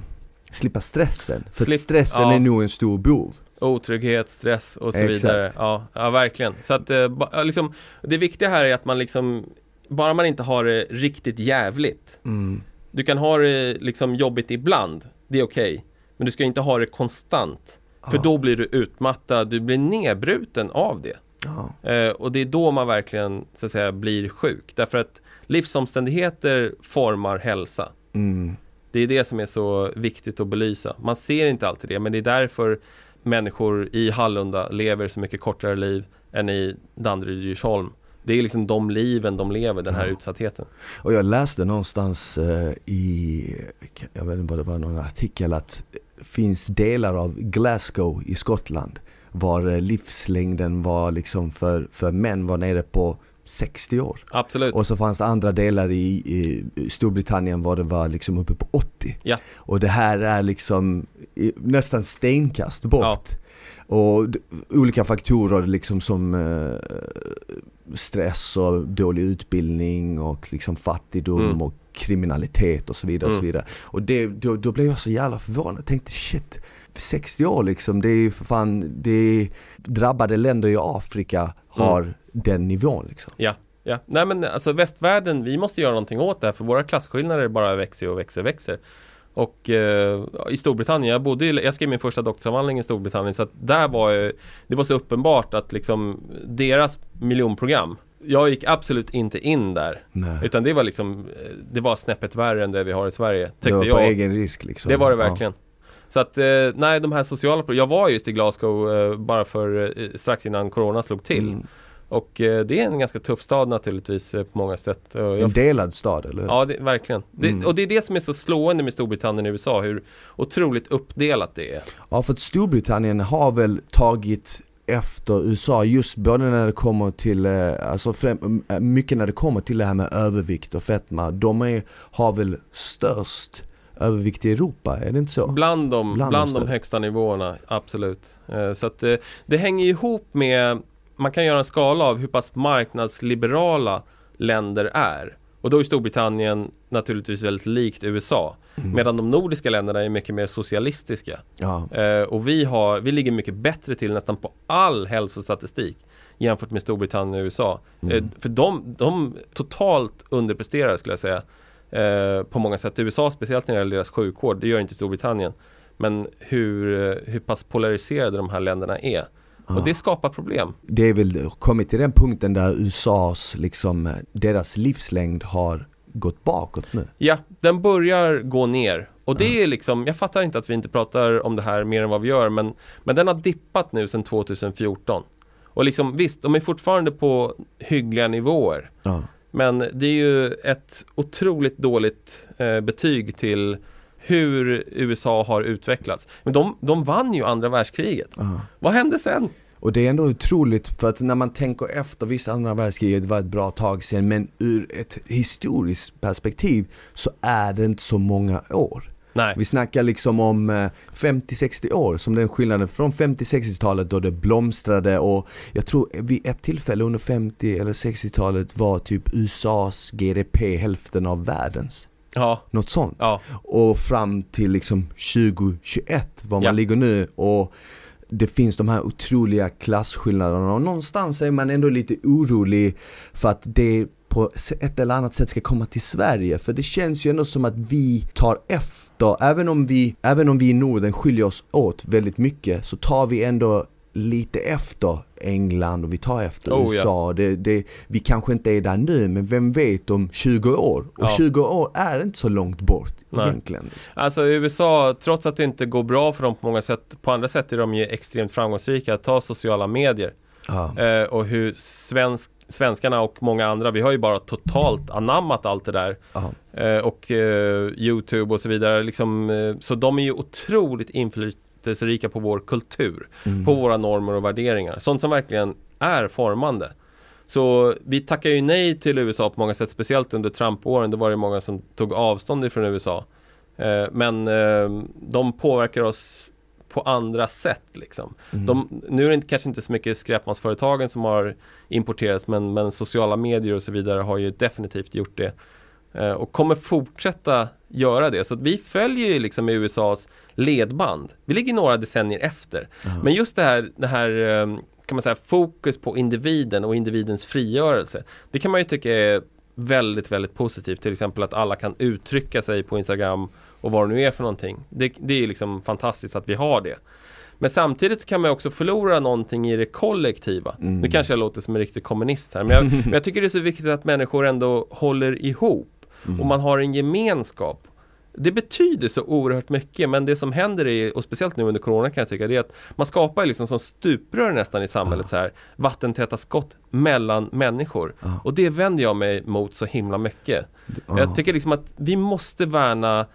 Slippa stressen. För Slipp- stressen ja. är nog en stor bov. Otrygghet, stress och så Exakt. vidare. Ja, ja, verkligen. Så att eh, liksom, det viktiga här är att man liksom, bara man inte har det riktigt jävligt. Mm. Du kan ha det liksom jobbigt ibland, det är okej. Men du ska inte ha det konstant. För Ja. då blir du utmattad, du blir nedbruten av det. Ja. Eh, och det är då man verkligen så att säga blir sjuk. Därför att livsomständigheter formar hälsa. Mm. Det är det som är så viktigt att belysa. Man ser inte alltid det, men det är därför människor i Hallunda lever så mycket kortare liv än i Danderyd och Djursholm. Det är liksom de liven de lever, den här Ja. utsattheten. Och jag läste någonstans eh, i, jag vet inte vad det var, någon artikel att det finns delar av Glasgow i Skottland var eh, livslängden var liksom för, för män var nere på 60 år. Absolut. Och så fanns det andra delar i, i Storbritannien var det var liksom uppe på 80. Ja. Och det här är liksom nästan stenkast bort. Och d- olika faktorer liksom som eh, stress och dålig utbildning och liksom fattigdom Mm. och kriminalitet och så vidare och så Mm. vidare. Och det, då, då blev jag så jävla förvånad. Jag tänkte shit, 60 år liksom, det är ju för fan, det är drabbade länder i Afrika har den nivån liksom. Ja, ja. Nej men alltså västvärlden, vi måste göra någonting åt det här för våra klasskillnader bara växer och växer och växer. Och eh, i Storbritannien, jag bodde jag skrev min första doktorsavhandling i Storbritannien så att där var ju, det var så uppenbart att liksom deras miljonprogram jag gick absolut inte in där Nej. Utan det var liksom eh, Det var snäppet värre än det vi har i Sverige Det Tyckte var på jag egen risk liksom. Det var det Ja. verkligen Så att, eh, nej de här sociala Jag var just i Glasgow eh, bara för strax innan Corona slog till Mm. Och eh, det är en ganska tuff stad naturligtvis eh, på många sätt. En delad stad eller hur? Ja, det, verkligen. Det, Mm. Och det är det som är så slående med Storbritannien och USA, hur otroligt uppdelat det är. Ja för att Storbritannien har väl tagit efter USA just både när det kommer till, eh, alltså främ, mycket när det kommer till det här med övervikt och fetma. De är, har väl störst övervikt i Europa, är det inte så? Bland de, Bland bland, de högsta nivåerna, absolut. Så att eh, det hänger ihop med, man kan göra en skala av hur pass marknadsliberala länder är. Och då är Storbritannien naturligtvis väldigt likt USA. Mm. Medan de nordiska länderna är mycket mer socialistiska. Ja, Eh, och vi, har, vi ligger mycket bättre till nästan på all hälsostatistik jämfört med Storbritannien och USA. Mm. Eh, för de, de totalt underpresterar skulle jag säga. Eh, på många sätt. USA speciellt när det gäller deras sjukvård, det gör inte Storbritannien. Men hur, hur pass polariserade de här länderna är. Och det skapar problem. Det är väl kommit till den punkten där USAs, liksom, eh, deras livslängd har gått bakåt nu. Ja, den börjar gå ner. Och det är liksom, jag fattar inte att vi inte pratar om det här mer än vad vi gör, men, men den har dippat nu sedan 2014. Och liksom visst, de är fortfarande på hyggliga nivåer. Ja. Men det är ju ett otroligt dåligt eh, betyg till hur USA har utvecklats. Men de, de vann ju andra världskriget. Ja. Vad hände sen? Och det är ändå otroligt för att när man tänker efter, visst andra världskriget var ett bra tag sedan men ur ett historiskt perspektiv så är det inte så många år. Nej, Vi snackar liksom om eh, 50-60 år som den skillnaden från 50-60-talet då det blomstrade och jag tror vid ett tillfälle under 50 eller 60-talet var typ USAs GDP hälften av världens. Ja, Något sånt. ja, Och fram till liksom 2021 var man Ja. ligger nu och det finns de här otroliga klasskillnaderna. Och någonstans är man ändå lite orolig för att det på ett eller annat sätt ska komma till Sverige. För det känns ju ändå som att vi tar efter, även om vi, även om vi i Norden skiljer oss åt väldigt mycket så tar vi ändå lite efter England och vi tar efter Oh, ja. USA. Det, det, vi kanske inte är där nu men vem vet om 20 år? Och Ja. 20 år är inte så långt bort Nej. egentligen. Alltså USA, trots att det inte går bra för dem på många sätt, på andra sätt är de ju extremt framgångsrika. Ta sociala medier Ja. eh, och hur svensk, svenskarna och många andra, vi har ju bara totalt anammat allt det där. Ja. Eh, och eh, Youtube och så vidare. Liksom, eh, så de är ju otroligt inflytelserika på vår kultur, Mm. på våra normer och värderingar. Sånt som verkligen är formande. Så vi tackar ju nej till USA på många sätt, speciellt under Trump-åren. Det var det många som tog avstånd ifrån USA. Eh, men eh, de påverkar oss på andra sätt liksom. Mm. De, nu är det inte, kanske inte så mycket skräpmatsföretagen som har importerats men, men sociala medier och så vidare har ju definitivt gjort det. Eh, och kommer fortsätta göra det. Så att vi följer ju liksom i USAs ledband. Vi ligger några decennier efter. Ja. Men just det här, det här eh, kan man säga, fokus på individen och individens frigörelse. Det kan man ju tycka är väldigt, väldigt positivt. Till exempel att alla kan uttrycka sig på Instagram och vad det nu är för någonting. Det, det är liksom fantastiskt att vi har det. Men samtidigt kan man också förlora någonting i det kollektiva. Mm. Nu kanske jag låter som en riktig kommunist här, men jag, men jag tycker det är så viktigt att människor ändå håller ihop Mm. och man har en gemenskap. Det betyder så oerhört mycket, men det som händer är, och speciellt nu under corona kan jag tycka, det är att man skapar liksom som stuprör nästan i samhället så här, vattentäta skott mellan människor. Ja. Och det vänder jag mig mot så himla mycket. Ja. Jag tycker liksom att vi måste värna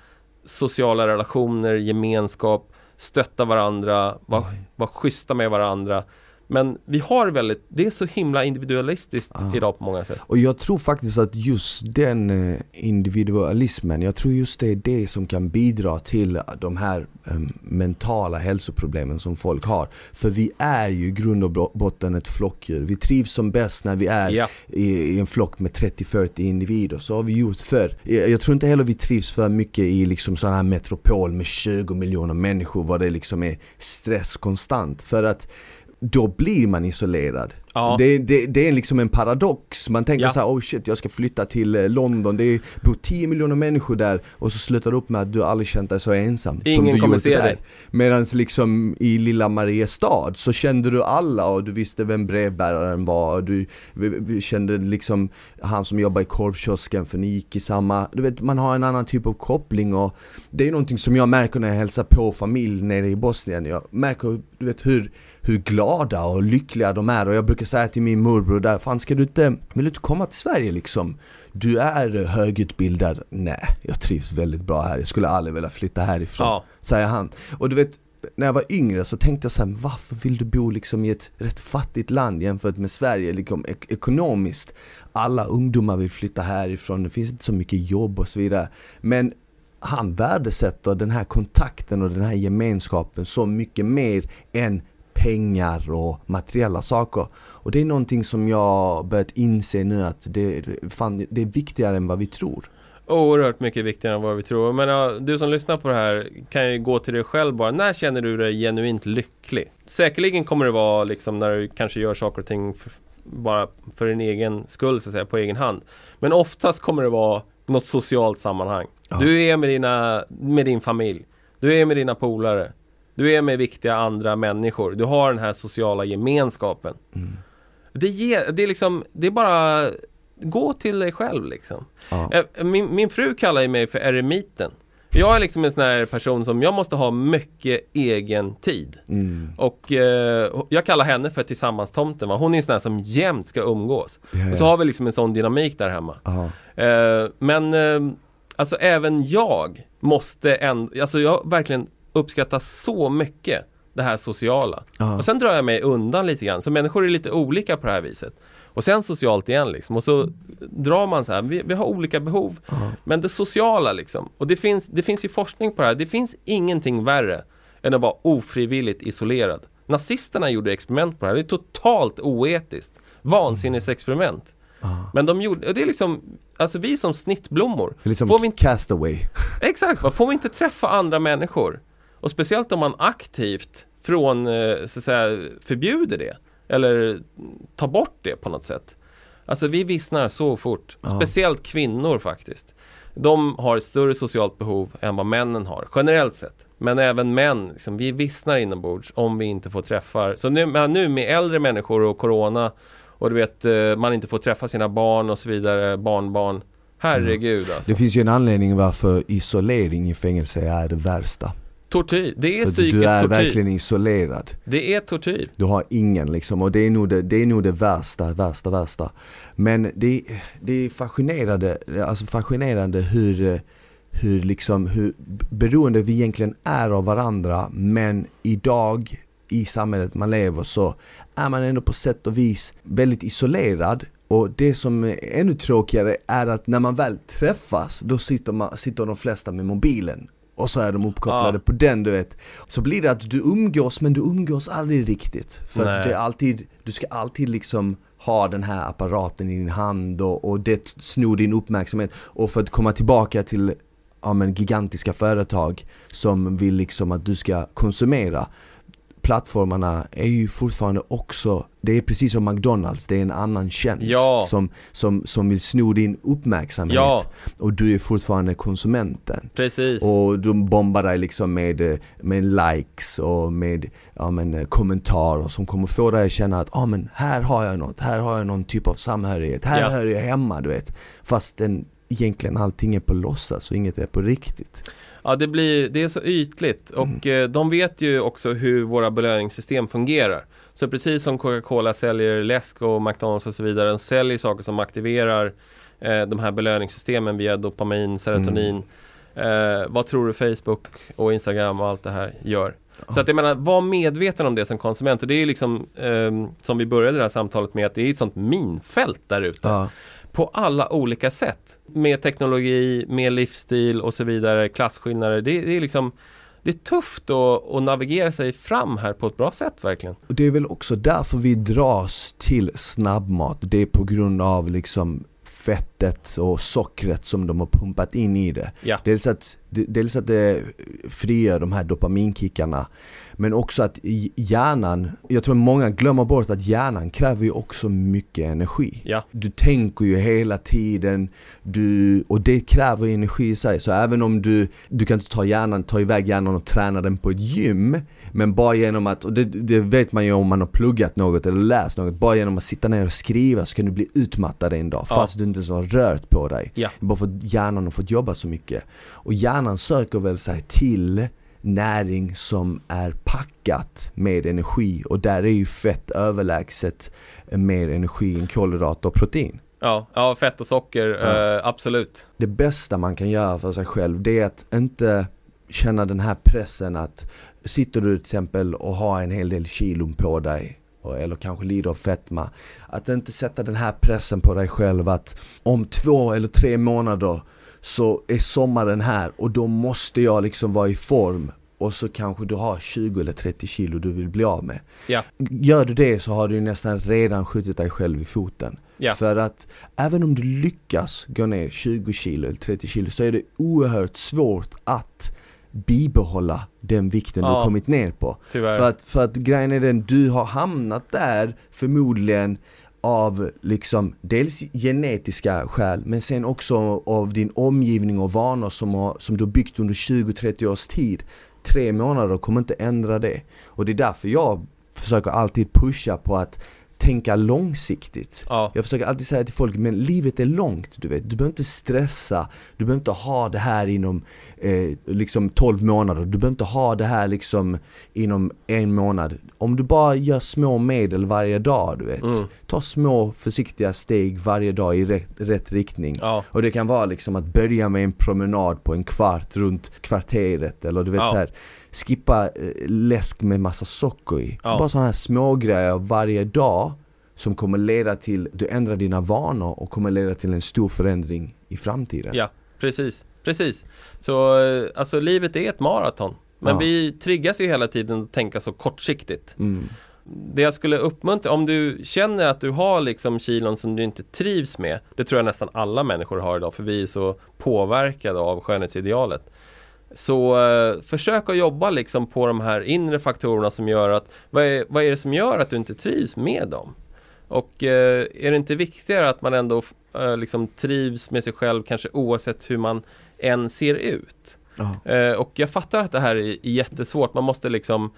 sociala relationer, gemenskap, stötta varandra, vara var schyssta med varandra. Men vi har väldigt, det är så himla individualistiskt Ja. idag på många sätt. Och jag tror faktiskt att just den eh, individualismen, jag tror just det är det som kan bidra till de här eh, mentala hälsoproblemen som folk har. För vi är ju i grund och botten ett flockdjur. Vi trivs som bäst när vi är Ja, i, i en flock med 30-40 individer. Så har vi gjort förr. Jag tror inte heller vi trivs för mycket i liksom sån här metropol med 20 miljoner människor var det liksom är stress konstant. För att då blir man isolerad. ja. Det, det, det är liksom en paradox. Man tänker Ja. så här, oh shit jag ska flytta till eh, London, det bor 10 miljoner människor där och så slutar det upp med att du aldrig känt dig så ensam Ingen du kommer se dig. Medan liksom i lilla Mariestad så kände du alla och du visste vem brevbäraren var och du kände liksom han som jobbar i korvkiosken för ni gick i samma, du vet man har en annan typ av koppling och det är någonting som jag märker när jag hälsar på familj nere i Bosnien. Jag märker du vet hur, hur glada och lyckliga de är och jag brukar säga till min morbror där, fan ska du inte, vill du inte komma till Sverige liksom? Du är högutbildad. Nej, jag trivs väldigt bra här, jag skulle aldrig vilja flytta härifrån. Ja. Säger han. Och du vet, när jag var yngre så tänkte jag så här, varför vill du bo liksom i ett rätt fattigt land jämfört med Sverige, liksom ek ekonomiskt? Alla ungdomar vill flytta härifrån, det finns inte så mycket jobb och så vidare. Men han värdesätter den här kontakten och den här gemenskapen så mycket mer än pengar och materiella saker. Och det är någonting som jag börjat inse nu att det, fan, det är viktigare än vad vi tror. Oerhört mycket viktigare än vad vi tror. Men ja, du som lyssnar på det här kan ju gå till dig själv bara. När känner du dig genuint lycklig? Säkerligen kommer det vara liksom när du kanske gör saker och ting för, bara för din egen skull så att säga, på egen hand. Men oftast kommer det vara något socialt sammanhang. Ja. Du är med, dina, med din familj. Du är med dina polare. Du är med viktiga andra människor. Du har den här sociala gemenskapen. Mm. Det, ger, det är liksom, det är bara gå till dig själv liksom. Ja. Eh, Min, min fru kallar mig för eremiten. Jag är liksom en sån här person som jag måste ha mycket egen tid. Mm. Och eh, jag kallar henne för tillsammanstomten. Va? Hon är en sån här som jämt ska umgås. Ja, Och så har vi liksom en sån dynamik där hemma. Eh, men eh, alltså även jag måste ändå, alltså jag verkligen uppskattar så mycket det här sociala. Ja. Och sen drar jag mig undan lite grann, så människor är lite olika på det här viset. Och sen socialt igen liksom, och så drar man så här, vi, vi har olika behov. Ja. Men det sociala liksom, och det finns, det finns ju forskning på det här, det finns ingenting värre än att vara ofrivilligt isolerad. Nazisterna gjorde experiment på det här, det är totalt oetiskt. Vansinnesexperiment. Ja. Men de gjorde, och det är liksom, alltså vi som snittblommor, Det är liksom Får vi inte- castaway. exakt, va? får vi inte träffa andra människor? Och speciellt om man aktivt från, eh, så att säga, förbjuder det. Eller tar bort det på något sätt. Alltså vi vissnar så fort. Ja. Speciellt kvinnor faktiskt. De har ett större socialt behov än vad männen har, generellt sett. Men även män, liksom, vi vissnar inombords om vi inte får träffar. Så nu, nu med äldre människor och Corona och du vet, eh, man inte får träffa sina barn och så vidare, barnbarn. Herregud alltså. Det finns ju en anledning varför isolering i fängelse är det värsta. Tortyr, det är För psykisk du är tortyr. verkligen isolerad. Det är tortyr. Du har ingen liksom och det är nog det, det, är nog det värsta, värsta, värsta. Men det, det är fascinerande, alltså fascinerande hur, hur liksom, hur beroende vi egentligen är av varandra men idag i samhället man lever så är man ändå på sätt och vis väldigt isolerad och det som är ännu tråkigare är att när man väl träffas då sitter, man, sitter de flesta med mobilen och så är de uppkopplade Ja. på den du vet. Så blir det att du umgås men du umgås aldrig riktigt. För att Nej. det är alltid, du ska alltid liksom ha den här apparaten i din hand och, och det snor din uppmärksamhet. Och för att komma tillbaka till ja, men gigantiska företag som vill liksom att du ska konsumera plattformarna är ju fortfarande också, det är precis som McDonalds, det är en annan tjänst Ja. som, som, som vill sno din uppmärksamhet. Ja. Och du är fortfarande konsumenten. Precis. Och de bombar dig liksom med, med likes och med ja, men, eh, kommentarer som kommer få dig att känna att ah, men här har jag något, här har jag någon typ av samhörighet, här Ja. hör jag hemma du vet. Fast den, egentligen allting är på låtsas och inget är på riktigt. Ja, det, blir, det är så ytligt och Mm. eh, de vet ju också hur våra belöningssystem fungerar. Så precis som Coca-Cola säljer läsk och McDonalds och så vidare, de säljer saker som aktiverar eh, de här belöningssystemen via dopamin, serotonin. Mm. Eh, vad tror du Facebook och Instagram och allt det här gör? Så att jag menar, var medveten om det som konsument. Och det är liksom, ehm, som vi började det här samtalet med, att det är ett sånt minfält där ute. Ja, på alla olika sätt. Med teknologi, med livsstil och så vidare, klasskillnader. Det, det är liksom det är tufft att, att navigera sig fram här på ett bra sätt verkligen. och det är väl också därför vi dras till snabbmat. Det är på grund av liksom fettet och sockret som de har pumpat in i det. Ja, Dels att, dels att det frigör de här dopaminkickarna Men också att hjärnan, jag tror många glömmer bort att hjärnan kräver ju också mycket energi ja, Du tänker ju hela tiden, du, och det kräver energi i sig. Så även om du, du kan inte ta hjärnan, ta iväg hjärnan och träna den på ett gym. Men bara genom att, och det, det vet man ju om man har pluggat något eller läst något. Bara genom att sitta ner och skriva så kan du bli utmattad en dag. Ja. Fast du inte ens har rört på dig. ja, Bara för att hjärnan har fått jobba så mycket. Och hjärnan söker väl sig till näring som är packat med energi och där är ju fett överlägset mer energi än kolhydrater och protein. Ja, ja fett och socker, Ja. eh, absolut. Det bästa man kan göra för sig själv det är att inte känna den här pressen att sitter du till exempel och har en hel del kilon på dig eller kanske lider av fetma. Att inte sätta den här pressen på dig själv att om två eller tre månader så är sommaren här och då måste jag liksom vara i form och så kanske du har 20 eller 30 kilo du vill bli av med. Ja. Gör du det så har du nästan redan skjutit dig själv i foten. Ja. För att även om du lyckas gå ner 20 kilo eller 30 kilo så är det oerhört svårt att bibehålla den vikten du Ja. kommit ner på. Tyvärr. För att, för att grejen är den, du har hamnat där förmodligen av liksom dels genetiska skäl men sen också av din omgivning och vanor som, har, som du har byggt under 20-30 års tid. Tre månader kommer inte ändra det. Och det är därför jag försöker alltid pusha på att tänka långsiktigt. Ja. Jag försöker alltid säga till folk, men livet är långt, du vet. Du behöver inte stressa, du behöver inte ha det här inom eh, liksom 12 månader, du behöver inte ha det här liksom inom en månad. Om du bara gör små medel varje dag, du vet. Mm. Ta små försiktiga steg varje dag i rätt, rätt riktning. Ja. Och det kan vara liksom att börja med en promenad på en kvart runt kvarteret eller du vet Ja. så här skippa eh, läsk med massa socker i. Ja. Bara sådana här små grejer varje dag som kommer leda till, du ändrar dina vanor och kommer leda till en stor förändring i framtiden. Ja, precis. Precis. Så eh, alltså livet är ett maraton. Men Ja. vi triggas ju hela tiden att tänka så kortsiktigt. Mm. Det jag skulle uppmuntra, om du känner att du har liksom kilon som du inte trivs med Det tror jag nästan alla människor har idag för vi är så påverkade av skönhetsidealet Så eh, försök att jobba liksom på de här inre faktorerna som gör att vad är, vad är det som gör att du inte trivs med dem? Och eh, är det inte viktigare att man ändå eh, liksom trivs med sig själv kanske oavsett hur man än ser ut? Eh, och jag fattar att det här är, är jättesvårt. Man måste liksom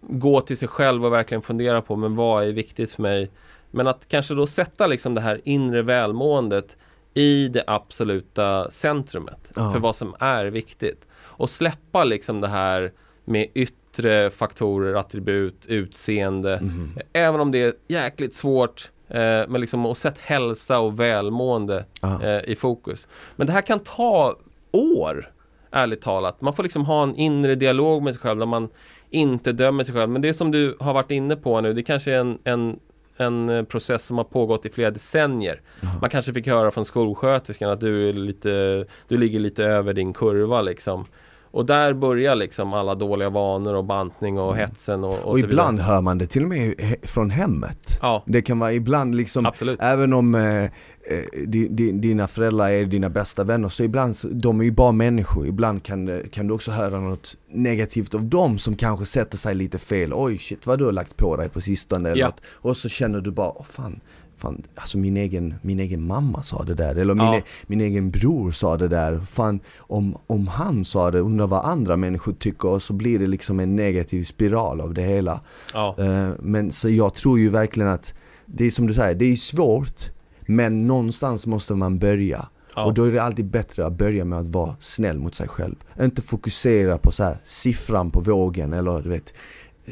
gå till sig själv och verkligen fundera på men vad är viktigt för mig? Men att kanske då sätta liksom det här inre välmåendet i det absoluta centrumet Ja. för vad som är viktigt. Och släppa liksom det här med yttre faktorer, attribut, utseende. Mhm. Även om det är jäkligt svårt eh, men liksom att sätta hälsa och välmående eh, i fokus. Men det här kan ta år, ärligt talat. Man får liksom ha en inre dialog med sig själv där man inte dömer sig själv. Men det som du har varit inne på nu, det kanske är en, en, en process som har pågått i flera decennier. Man kanske fick höra från skolsköterskan att du, är lite, du ligger lite över din kurva liksom. Och där börjar liksom alla dåliga vanor och bantning och hetsen och, och, Mm. Och ibland hör man det till och med från hemmet. Ja, Det kan vara ibland liksom absolut. Även om eh, eh, di, di, dina föräldrar är dina bästa vänner så ibland, de är ju bara människor. Ibland kan, det- kan du också höra något negativt av dem som kanske sätter sig lite fel. Oj shit vad du har lagt på dig på sistone eller Ja. något. Och så känner du bara, åh fan, fan alltså min egen, min egen mamma sa det där. Eller min, Ja. e- min egen bror sa det där. Fan, om, om han sa det, undrar vad andra människor tycker och så blir det liksom en negativ spiral av det hela. Ja, Eh, Men så jag tror ju verkligen att det är som du säger, det är svårt men någonstans måste man börja. ja. Och då är det alltid bättre att börja med att vara snäll mot sig själv. Inte fokusera på så här siffran på vågen eller du vet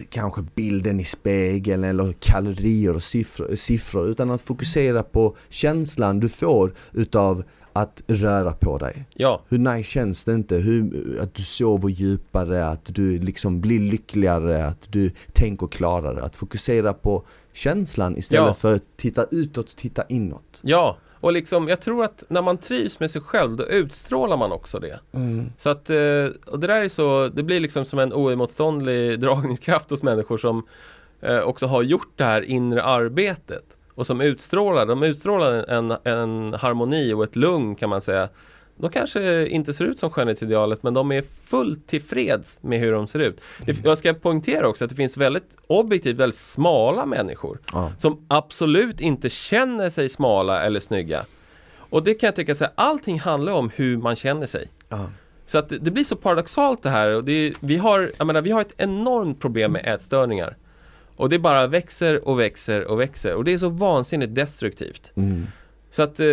kanske bilden i spegeln eller kalorier och siffror, siffror utan att fokusera på känslan du får utav att röra på dig. ja. Hur nice känns det inte? Hur, att du sover djupare, att du liksom blir lyckligare, att du tänker klarare. Att fokusera på känslan istället Ja. för att titta utåt, titta inåt. Ja, och liksom jag tror att när man trivs med sig själv då utstrålar man också det. Så att, eh, och det där är så, det blir liksom som en oemotståndlig dragningskraft hos människor som eh, också har gjort det här inre arbetet. Och som utstrålar, de utstrålar en, en harmoni och ett lugn kan man säga. De kanske inte ser ut som skönhetsidealet men de är fullt tillfreds med hur de ser ut. Det, jag ska poängtera också att det finns väldigt objektivt väldigt smala människor Ja. som absolut inte känner sig smala eller snygga. Och det kan jag tycka så här, allting handlar om hur man känner sig. Ja. Så att det- blir så paradoxalt det här och det vi, har, jag menar, vi har ett enormt problem med ätstörningar. Och det bara växer och växer och växer och det är så vansinnigt destruktivt. Mm. Så att eh,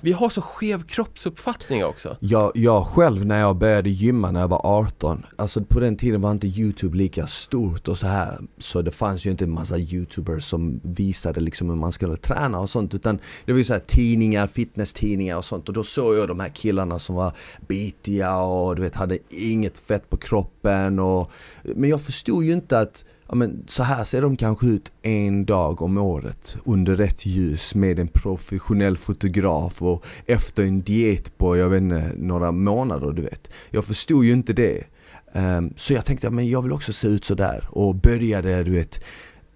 vi har så skev kroppsuppfattning också. Jag, jag själv när jag började gymma när jag var 18, alltså på den tiden var inte YouTube lika stort och så här Så det fanns ju inte en massa YouTubers som visade liksom hur man skulle träna och sånt utan det var ju så här tidningar, fitnesstidningar och sånt och då såg jag de här killarna som var bitiga och du vet hade inget fett på kroppen och Men jag förstod ju inte att ja, men så här ser de kanske ut en dag om året under rätt ljus med en professionell fotograf och efter en diet på, jag vet inte, några månader du vet. Jag förstod ju inte det. Um, så jag tänkte, men jag vill också se ut sådär och började du vet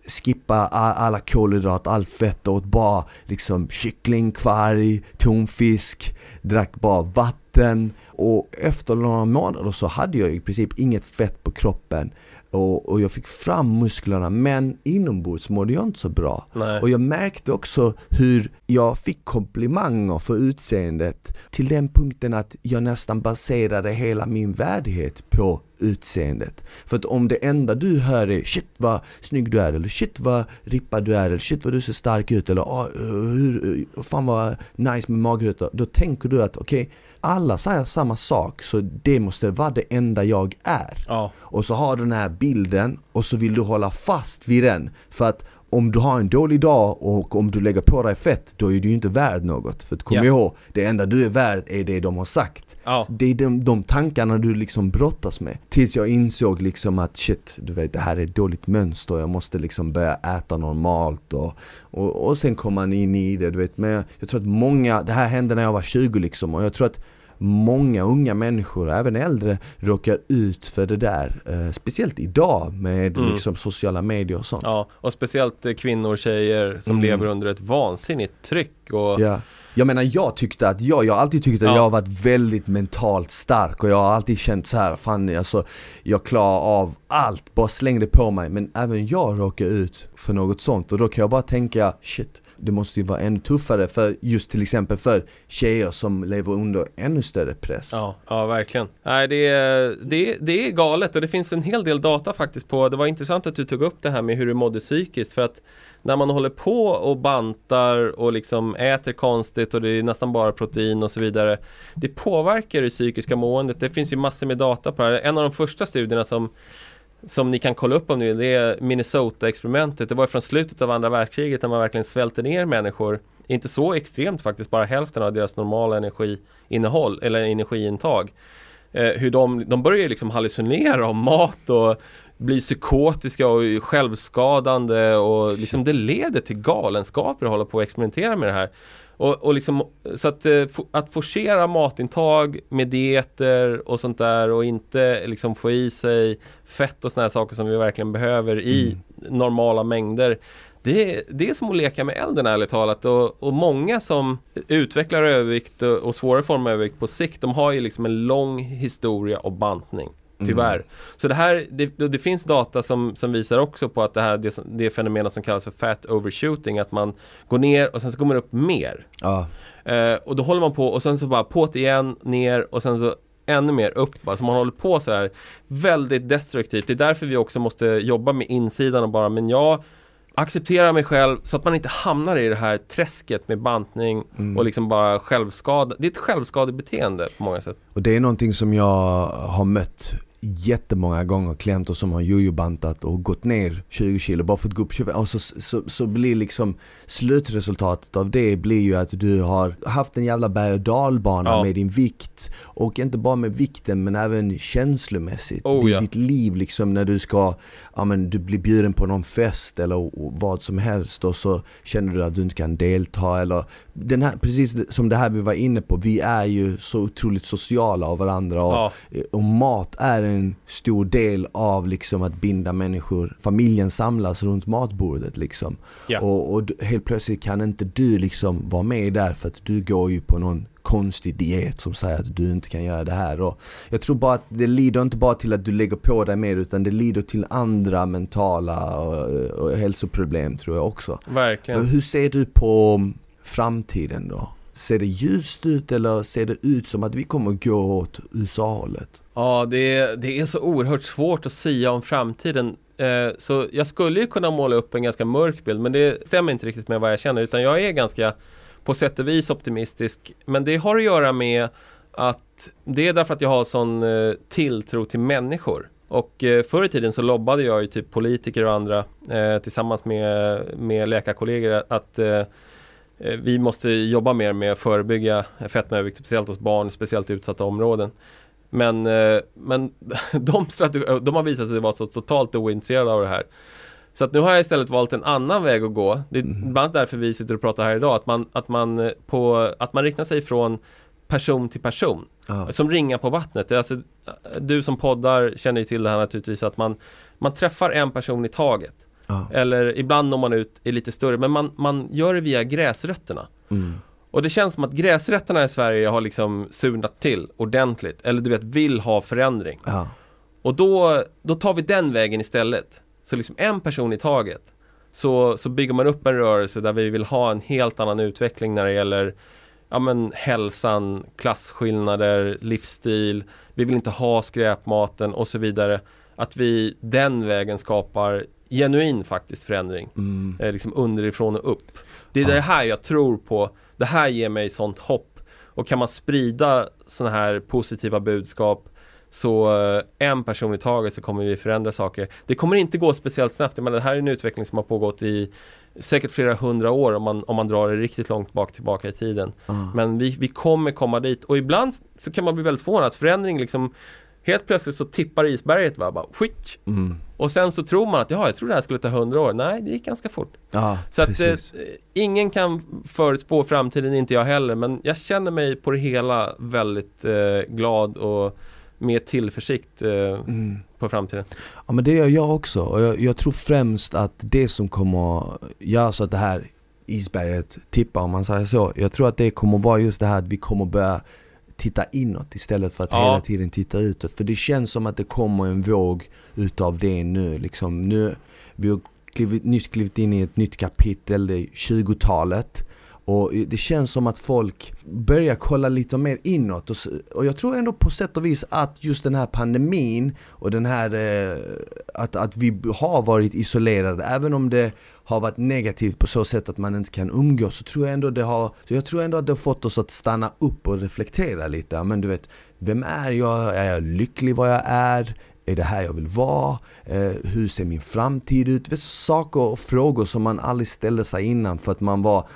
skippa alla kolhydrater, allt fett och åt bara liksom kyckling, kvarg, tonfisk, drack bara vatten och efter några månader så hade jag i princip inget fett på kroppen och, och jag fick fram musklerna men inombords mådde jag inte så bra. Nej. Och jag märkte också hur jag fick komplimanger för utseendet till den punkten att jag nästan baserade hela min värdighet på utseendet. För att om det enda du hör är shit vad snygg du är eller shit vad rippad du är eller shit vad du ser stark ut eller oh, hur, fan vad nice med magrutor. Då tänker du att okej, okay, alla säger samma sak så det måste vara det enda jag är. Ja. Och så har du den här bilden och så vill du hålla fast vid den. För att om du har en dålig dag och om du lägger på dig fett, då är du ju inte värd något. För kom ja. ihåg, det enda du är värd är det de har sagt. Ja. Det är de, de tankarna du liksom brottas med. Tills jag insåg liksom att shit, du vet det här är ett dåligt mönster, jag måste liksom börja äta normalt och, och, och sen kommer man in i det, du vet. Men jag, jag tror att många, det här hände när jag var 20 liksom och jag tror att många unga människor, även äldre, råkar ut för det där. Eh, speciellt idag med mm. liksom sociala medier och sånt. Ja, och speciellt eh, kvinnor, tjejer som mm. lever under ett vansinnigt tryck. Och... Ja. Jag menar jag tyckte att jag, jag har alltid tyckt att ja. jag har varit väldigt mentalt stark och jag har alltid känt så här, fan alltså jag klarar av allt, bara släng det på mig. Men även jag råkar ut för något sånt och då kan jag bara tänka, shit det måste ju vara ännu tuffare för just till exempel för tjejer som lever under ännu större press. Ja, ja verkligen. Nej, det är, det, det är galet och det finns en hel del data faktiskt på, det var intressant att du tog upp det här med hur du mådde psykiskt för att när man håller på och bantar och liksom äter konstigt och det är nästan bara protein och så vidare Det påverkar det psykiska måendet. Det finns ju massor med data på det här. En av de första studierna som som ni kan kolla upp om nu, det är Minnesota-experimentet. Det var från slutet av andra världskriget när man verkligen svälte ner människor. Inte så extremt faktiskt, bara hälften av deras normala energiinnehåll eller energiintag. Eh, hur de, de börjar liksom hallucinera om mat och bli psykotiska och självskadande och liksom det leder till galenskaper att hålla på och experimentera med det här. Och, och liksom, så att, eh, att forcera matintag med dieter och sånt där och inte liksom få i sig fett och såna här saker som vi verkligen behöver i mm. normala mängder. Det är, det är som att leka med elden ärligt talat och, och många som utvecklar övervikt och, och svåra former av övervikt på sikt de har ju liksom en lång historia av bantning. Tyvärr. Mm. Så det här, det, det, finns data som, som visar också på att det här, det, det fenomenet som kallas för fat overshooting, att man går ner och sen så går man upp mer. Ja. Eh, och då håller man på och sen så bara påt igen, ner och sen så ännu mer upp. Alltså man håller på så här väldigt destruktivt. Det är därför vi också måste jobba med insidan och bara, men jag accepterar mig själv så att man inte hamnar i det här träsket med bantning mm. och liksom bara självskada. Det är ett självskadebeteende på många sätt. Och det är någonting som jag har mött jättemånga gånger klienter som har jojo-bantat och gått ner 20 kilo bara för att gå upp 25 och så, så, så blir liksom slutresultatet av det blir ju att du har haft en jävla berg och dalbana ja. med din vikt och inte bara med vikten men även känslomässigt. Oh, ja. Ditt liv liksom när du ska, ja men du blir bjuden på någon fest eller vad som helst och så känner du att du inte kan delta eller den här, precis som det här vi var inne på, vi är ju så otroligt sociala av varandra och, ja. och mat är en stor del av liksom att binda människor. Familjen samlas runt matbordet liksom. Ja. Och, och helt plötsligt kan inte du liksom vara med där för att du går ju på någon konstig diet som säger att du inte kan göra det här. Och jag tror bara att det lider inte bara till att du lägger på dig mer utan det lider till andra mentala och, och hälsoproblem tror jag också. Verkligen. Hur ser du på framtiden då? Ser det ljust ut eller ser det ut som att vi kommer gå åt USA-hållet? Ja, det, det är så oerhört svårt att säga om framtiden. Eh, så jag skulle ju kunna måla upp en ganska mörk bild, men det stämmer inte riktigt med vad jag känner, utan jag är ganska på sätt och vis optimistisk. Men det har att göra med att det är därför att jag har sån eh, tilltro till människor. Och eh, förr i tiden så lobbade jag ju typ politiker och andra eh, tillsammans med, med läkarkollegor att eh, vi måste jobba mer med att förebygga fetmaövervikt, speciellt hos barn, speciellt i utsatta områden. Men, eh, men de, de har visat sig vara så totalt ointresserade av det här. Så att nu har jag istället valt en annan väg att gå. Det är mm. bland annat därför vi sitter och pratar här idag. Att man, att man, eh, på, att man riktar sig från person till person. Ah. Som ringar på vattnet. Alltså, du som poddar känner ju till det här naturligtvis att man, man träffar en person i taget. Eller ibland når man ut i lite större, men man, man gör det via gräsrötterna. Mm. Och det känns som att gräsrötterna i Sverige har liksom surnat till ordentligt. Eller du vet, vill ha förändring. Ah. Och då, då tar vi den vägen istället. Så liksom en person i taget. Så, så bygger man upp en rörelse där vi vill ha en helt annan utveckling när det gäller ja, men, hälsan, klasskillnader, livsstil. Vi vill inte ha skräpmaten och så vidare. Att vi den vägen skapar genuin faktiskt förändring. Mm. Eh, liksom underifrån och upp. Det är ah. det här jag tror på. Det här ger mig sånt hopp. Och kan man sprida sådana här positiva budskap så eh, en person i taget så kommer vi förändra saker. Det kommer inte gå speciellt snabbt. Men det här är en utveckling som har pågått i säkert flera hundra år om man, om man drar det riktigt långt bak tillbaka i tiden. Mm. Men vi, vi kommer komma dit och ibland så kan man bli väldigt förvånad att förändring liksom Helt plötsligt så tippar isberget va, bara skick. Mm. Och sen så tror man att ja, jag tror det här skulle ta hundra år. Nej, det gick ganska fort. Ja, så att eh, ingen kan förutspå framtiden, inte jag heller. Men jag känner mig på det hela väldigt eh, glad och med tillförsikt eh, mm. på framtiden. Ja men det gör jag också och jag, jag, tror främst att det som kommer göra så att det här isberget tippar om man säger så. Jag tror att det kommer vara just det här att vi kommer börja titta inåt istället för att ja. hela tiden titta utåt. För det känns som att det kommer en våg utav det nu. Liksom, nu vi har klivit, nyss klivit in i ett nytt kapitel, det är 20-talet. Och det känns som att folk börjar kolla lite mer inåt och, och jag tror ändå på sätt och vis att just den här pandemin och den här eh, att, att vi har varit isolerade, även om det har varit negativt på så sätt att man inte kan umgås så tror jag ändå det har, så jag tror ändå att det har fått oss att stanna upp och reflektera lite. Men du vet, vem är jag? Är jag lycklig vad jag är? Är det här jag vill vara? Eh, hur ser min framtid ut? Vet, saker och frågor som man aldrig ställde sig innan för att man var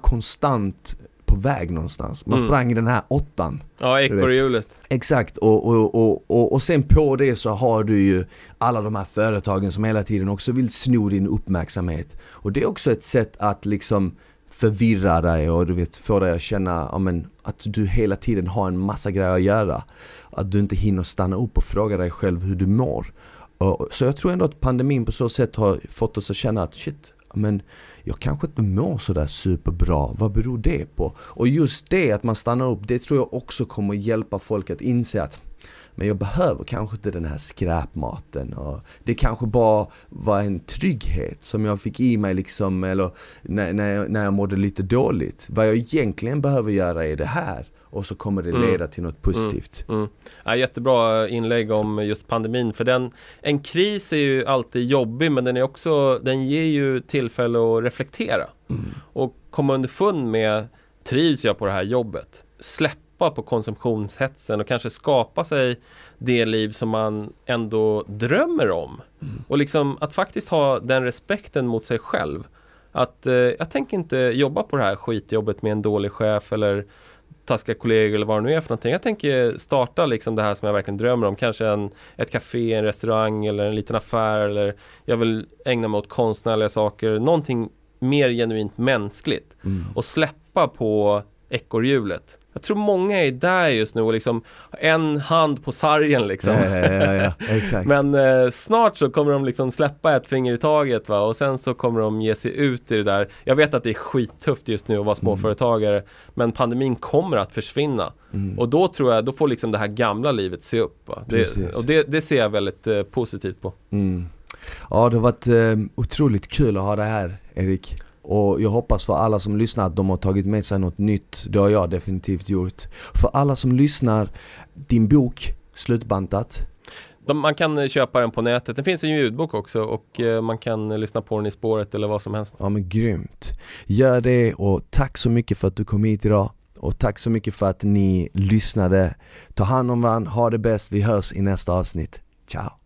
konstant på väg någonstans. Man mm. sprang i den här åttan. Ja, ekorrhjulet. Exakt, och, och, och, och, och sen på det så har du ju alla de här företagen som hela tiden också vill sno din uppmärksamhet. Och det är också ett sätt att liksom förvirra dig och du vet få dig att känna ja, men, att du hela tiden har en massa grejer att göra. Att du inte hinner stanna upp och fråga dig själv hur du mår. Så jag tror ändå att pandemin på så sätt har fått oss att känna att shit, men jag kanske inte mår sådär superbra, vad beror det på? Och just det att man stannar upp, det tror jag också kommer hjälpa folk att inse att men jag behöver kanske inte den här skräpmaten och det kanske bara var en trygghet som jag fick i mig liksom, eller när, när, jag, när jag mådde lite dåligt. Vad jag egentligen behöver göra är det här och så kommer det mm. leda till något positivt. Mm. Mm. Ja, jättebra inlägg om just pandemin för den En kris är ju alltid jobbig men den är också Den ger ju tillfälle att reflektera mm. och komma underfund med Trivs jag på det här jobbet? Släppa på konsumtionshetsen och kanske skapa sig det liv som man ändå drömmer om. Mm. Och liksom att faktiskt ha den respekten mot sig själv. Att eh, jag tänker inte jobba på det här skitjobbet med en dålig chef eller taskiga kollegor eller vad det nu är för någonting. Jag tänker starta liksom det här som jag verkligen drömmer om. Kanske en, ett café, en restaurang eller en liten affär eller jag vill ägna mig åt konstnärliga saker. Någonting mer genuint mänskligt mm. och släppa på ekorrhjulet. Jag tror många är där just nu och liksom en hand på sargen liksom. Ja, ja, ja, Men eh, snart så kommer de liksom släppa ett finger i taget va och sen så kommer de ge sig ut i det där. Jag vet att det är skittufft just nu att vara mm. småföretagare mm. men pandemin kommer att försvinna. Mm. Och då tror jag, då får liksom det här gamla livet se upp. Det, och det, det, ser jag väldigt eh, positivt på. Mm. Ja det har varit eh, otroligt kul att ha det här Erik. Och jag hoppas för alla som lyssnar att de har tagit med sig något nytt. Det har jag definitivt gjort. För alla som lyssnar, din bok Slutbantat. de, man kan eh, köpa den på nätet. Det finns en ljudbok också och eh, man kan eh, lyssna på den i spåret eller vad som helst. Ja men grymt. Gör det och tack så mycket för att du kom hit idag. Och tack så mycket för att ni lyssnade. Ta hand om varandra, ha det bäst, vi hörs i nästa avsnitt. Ciao!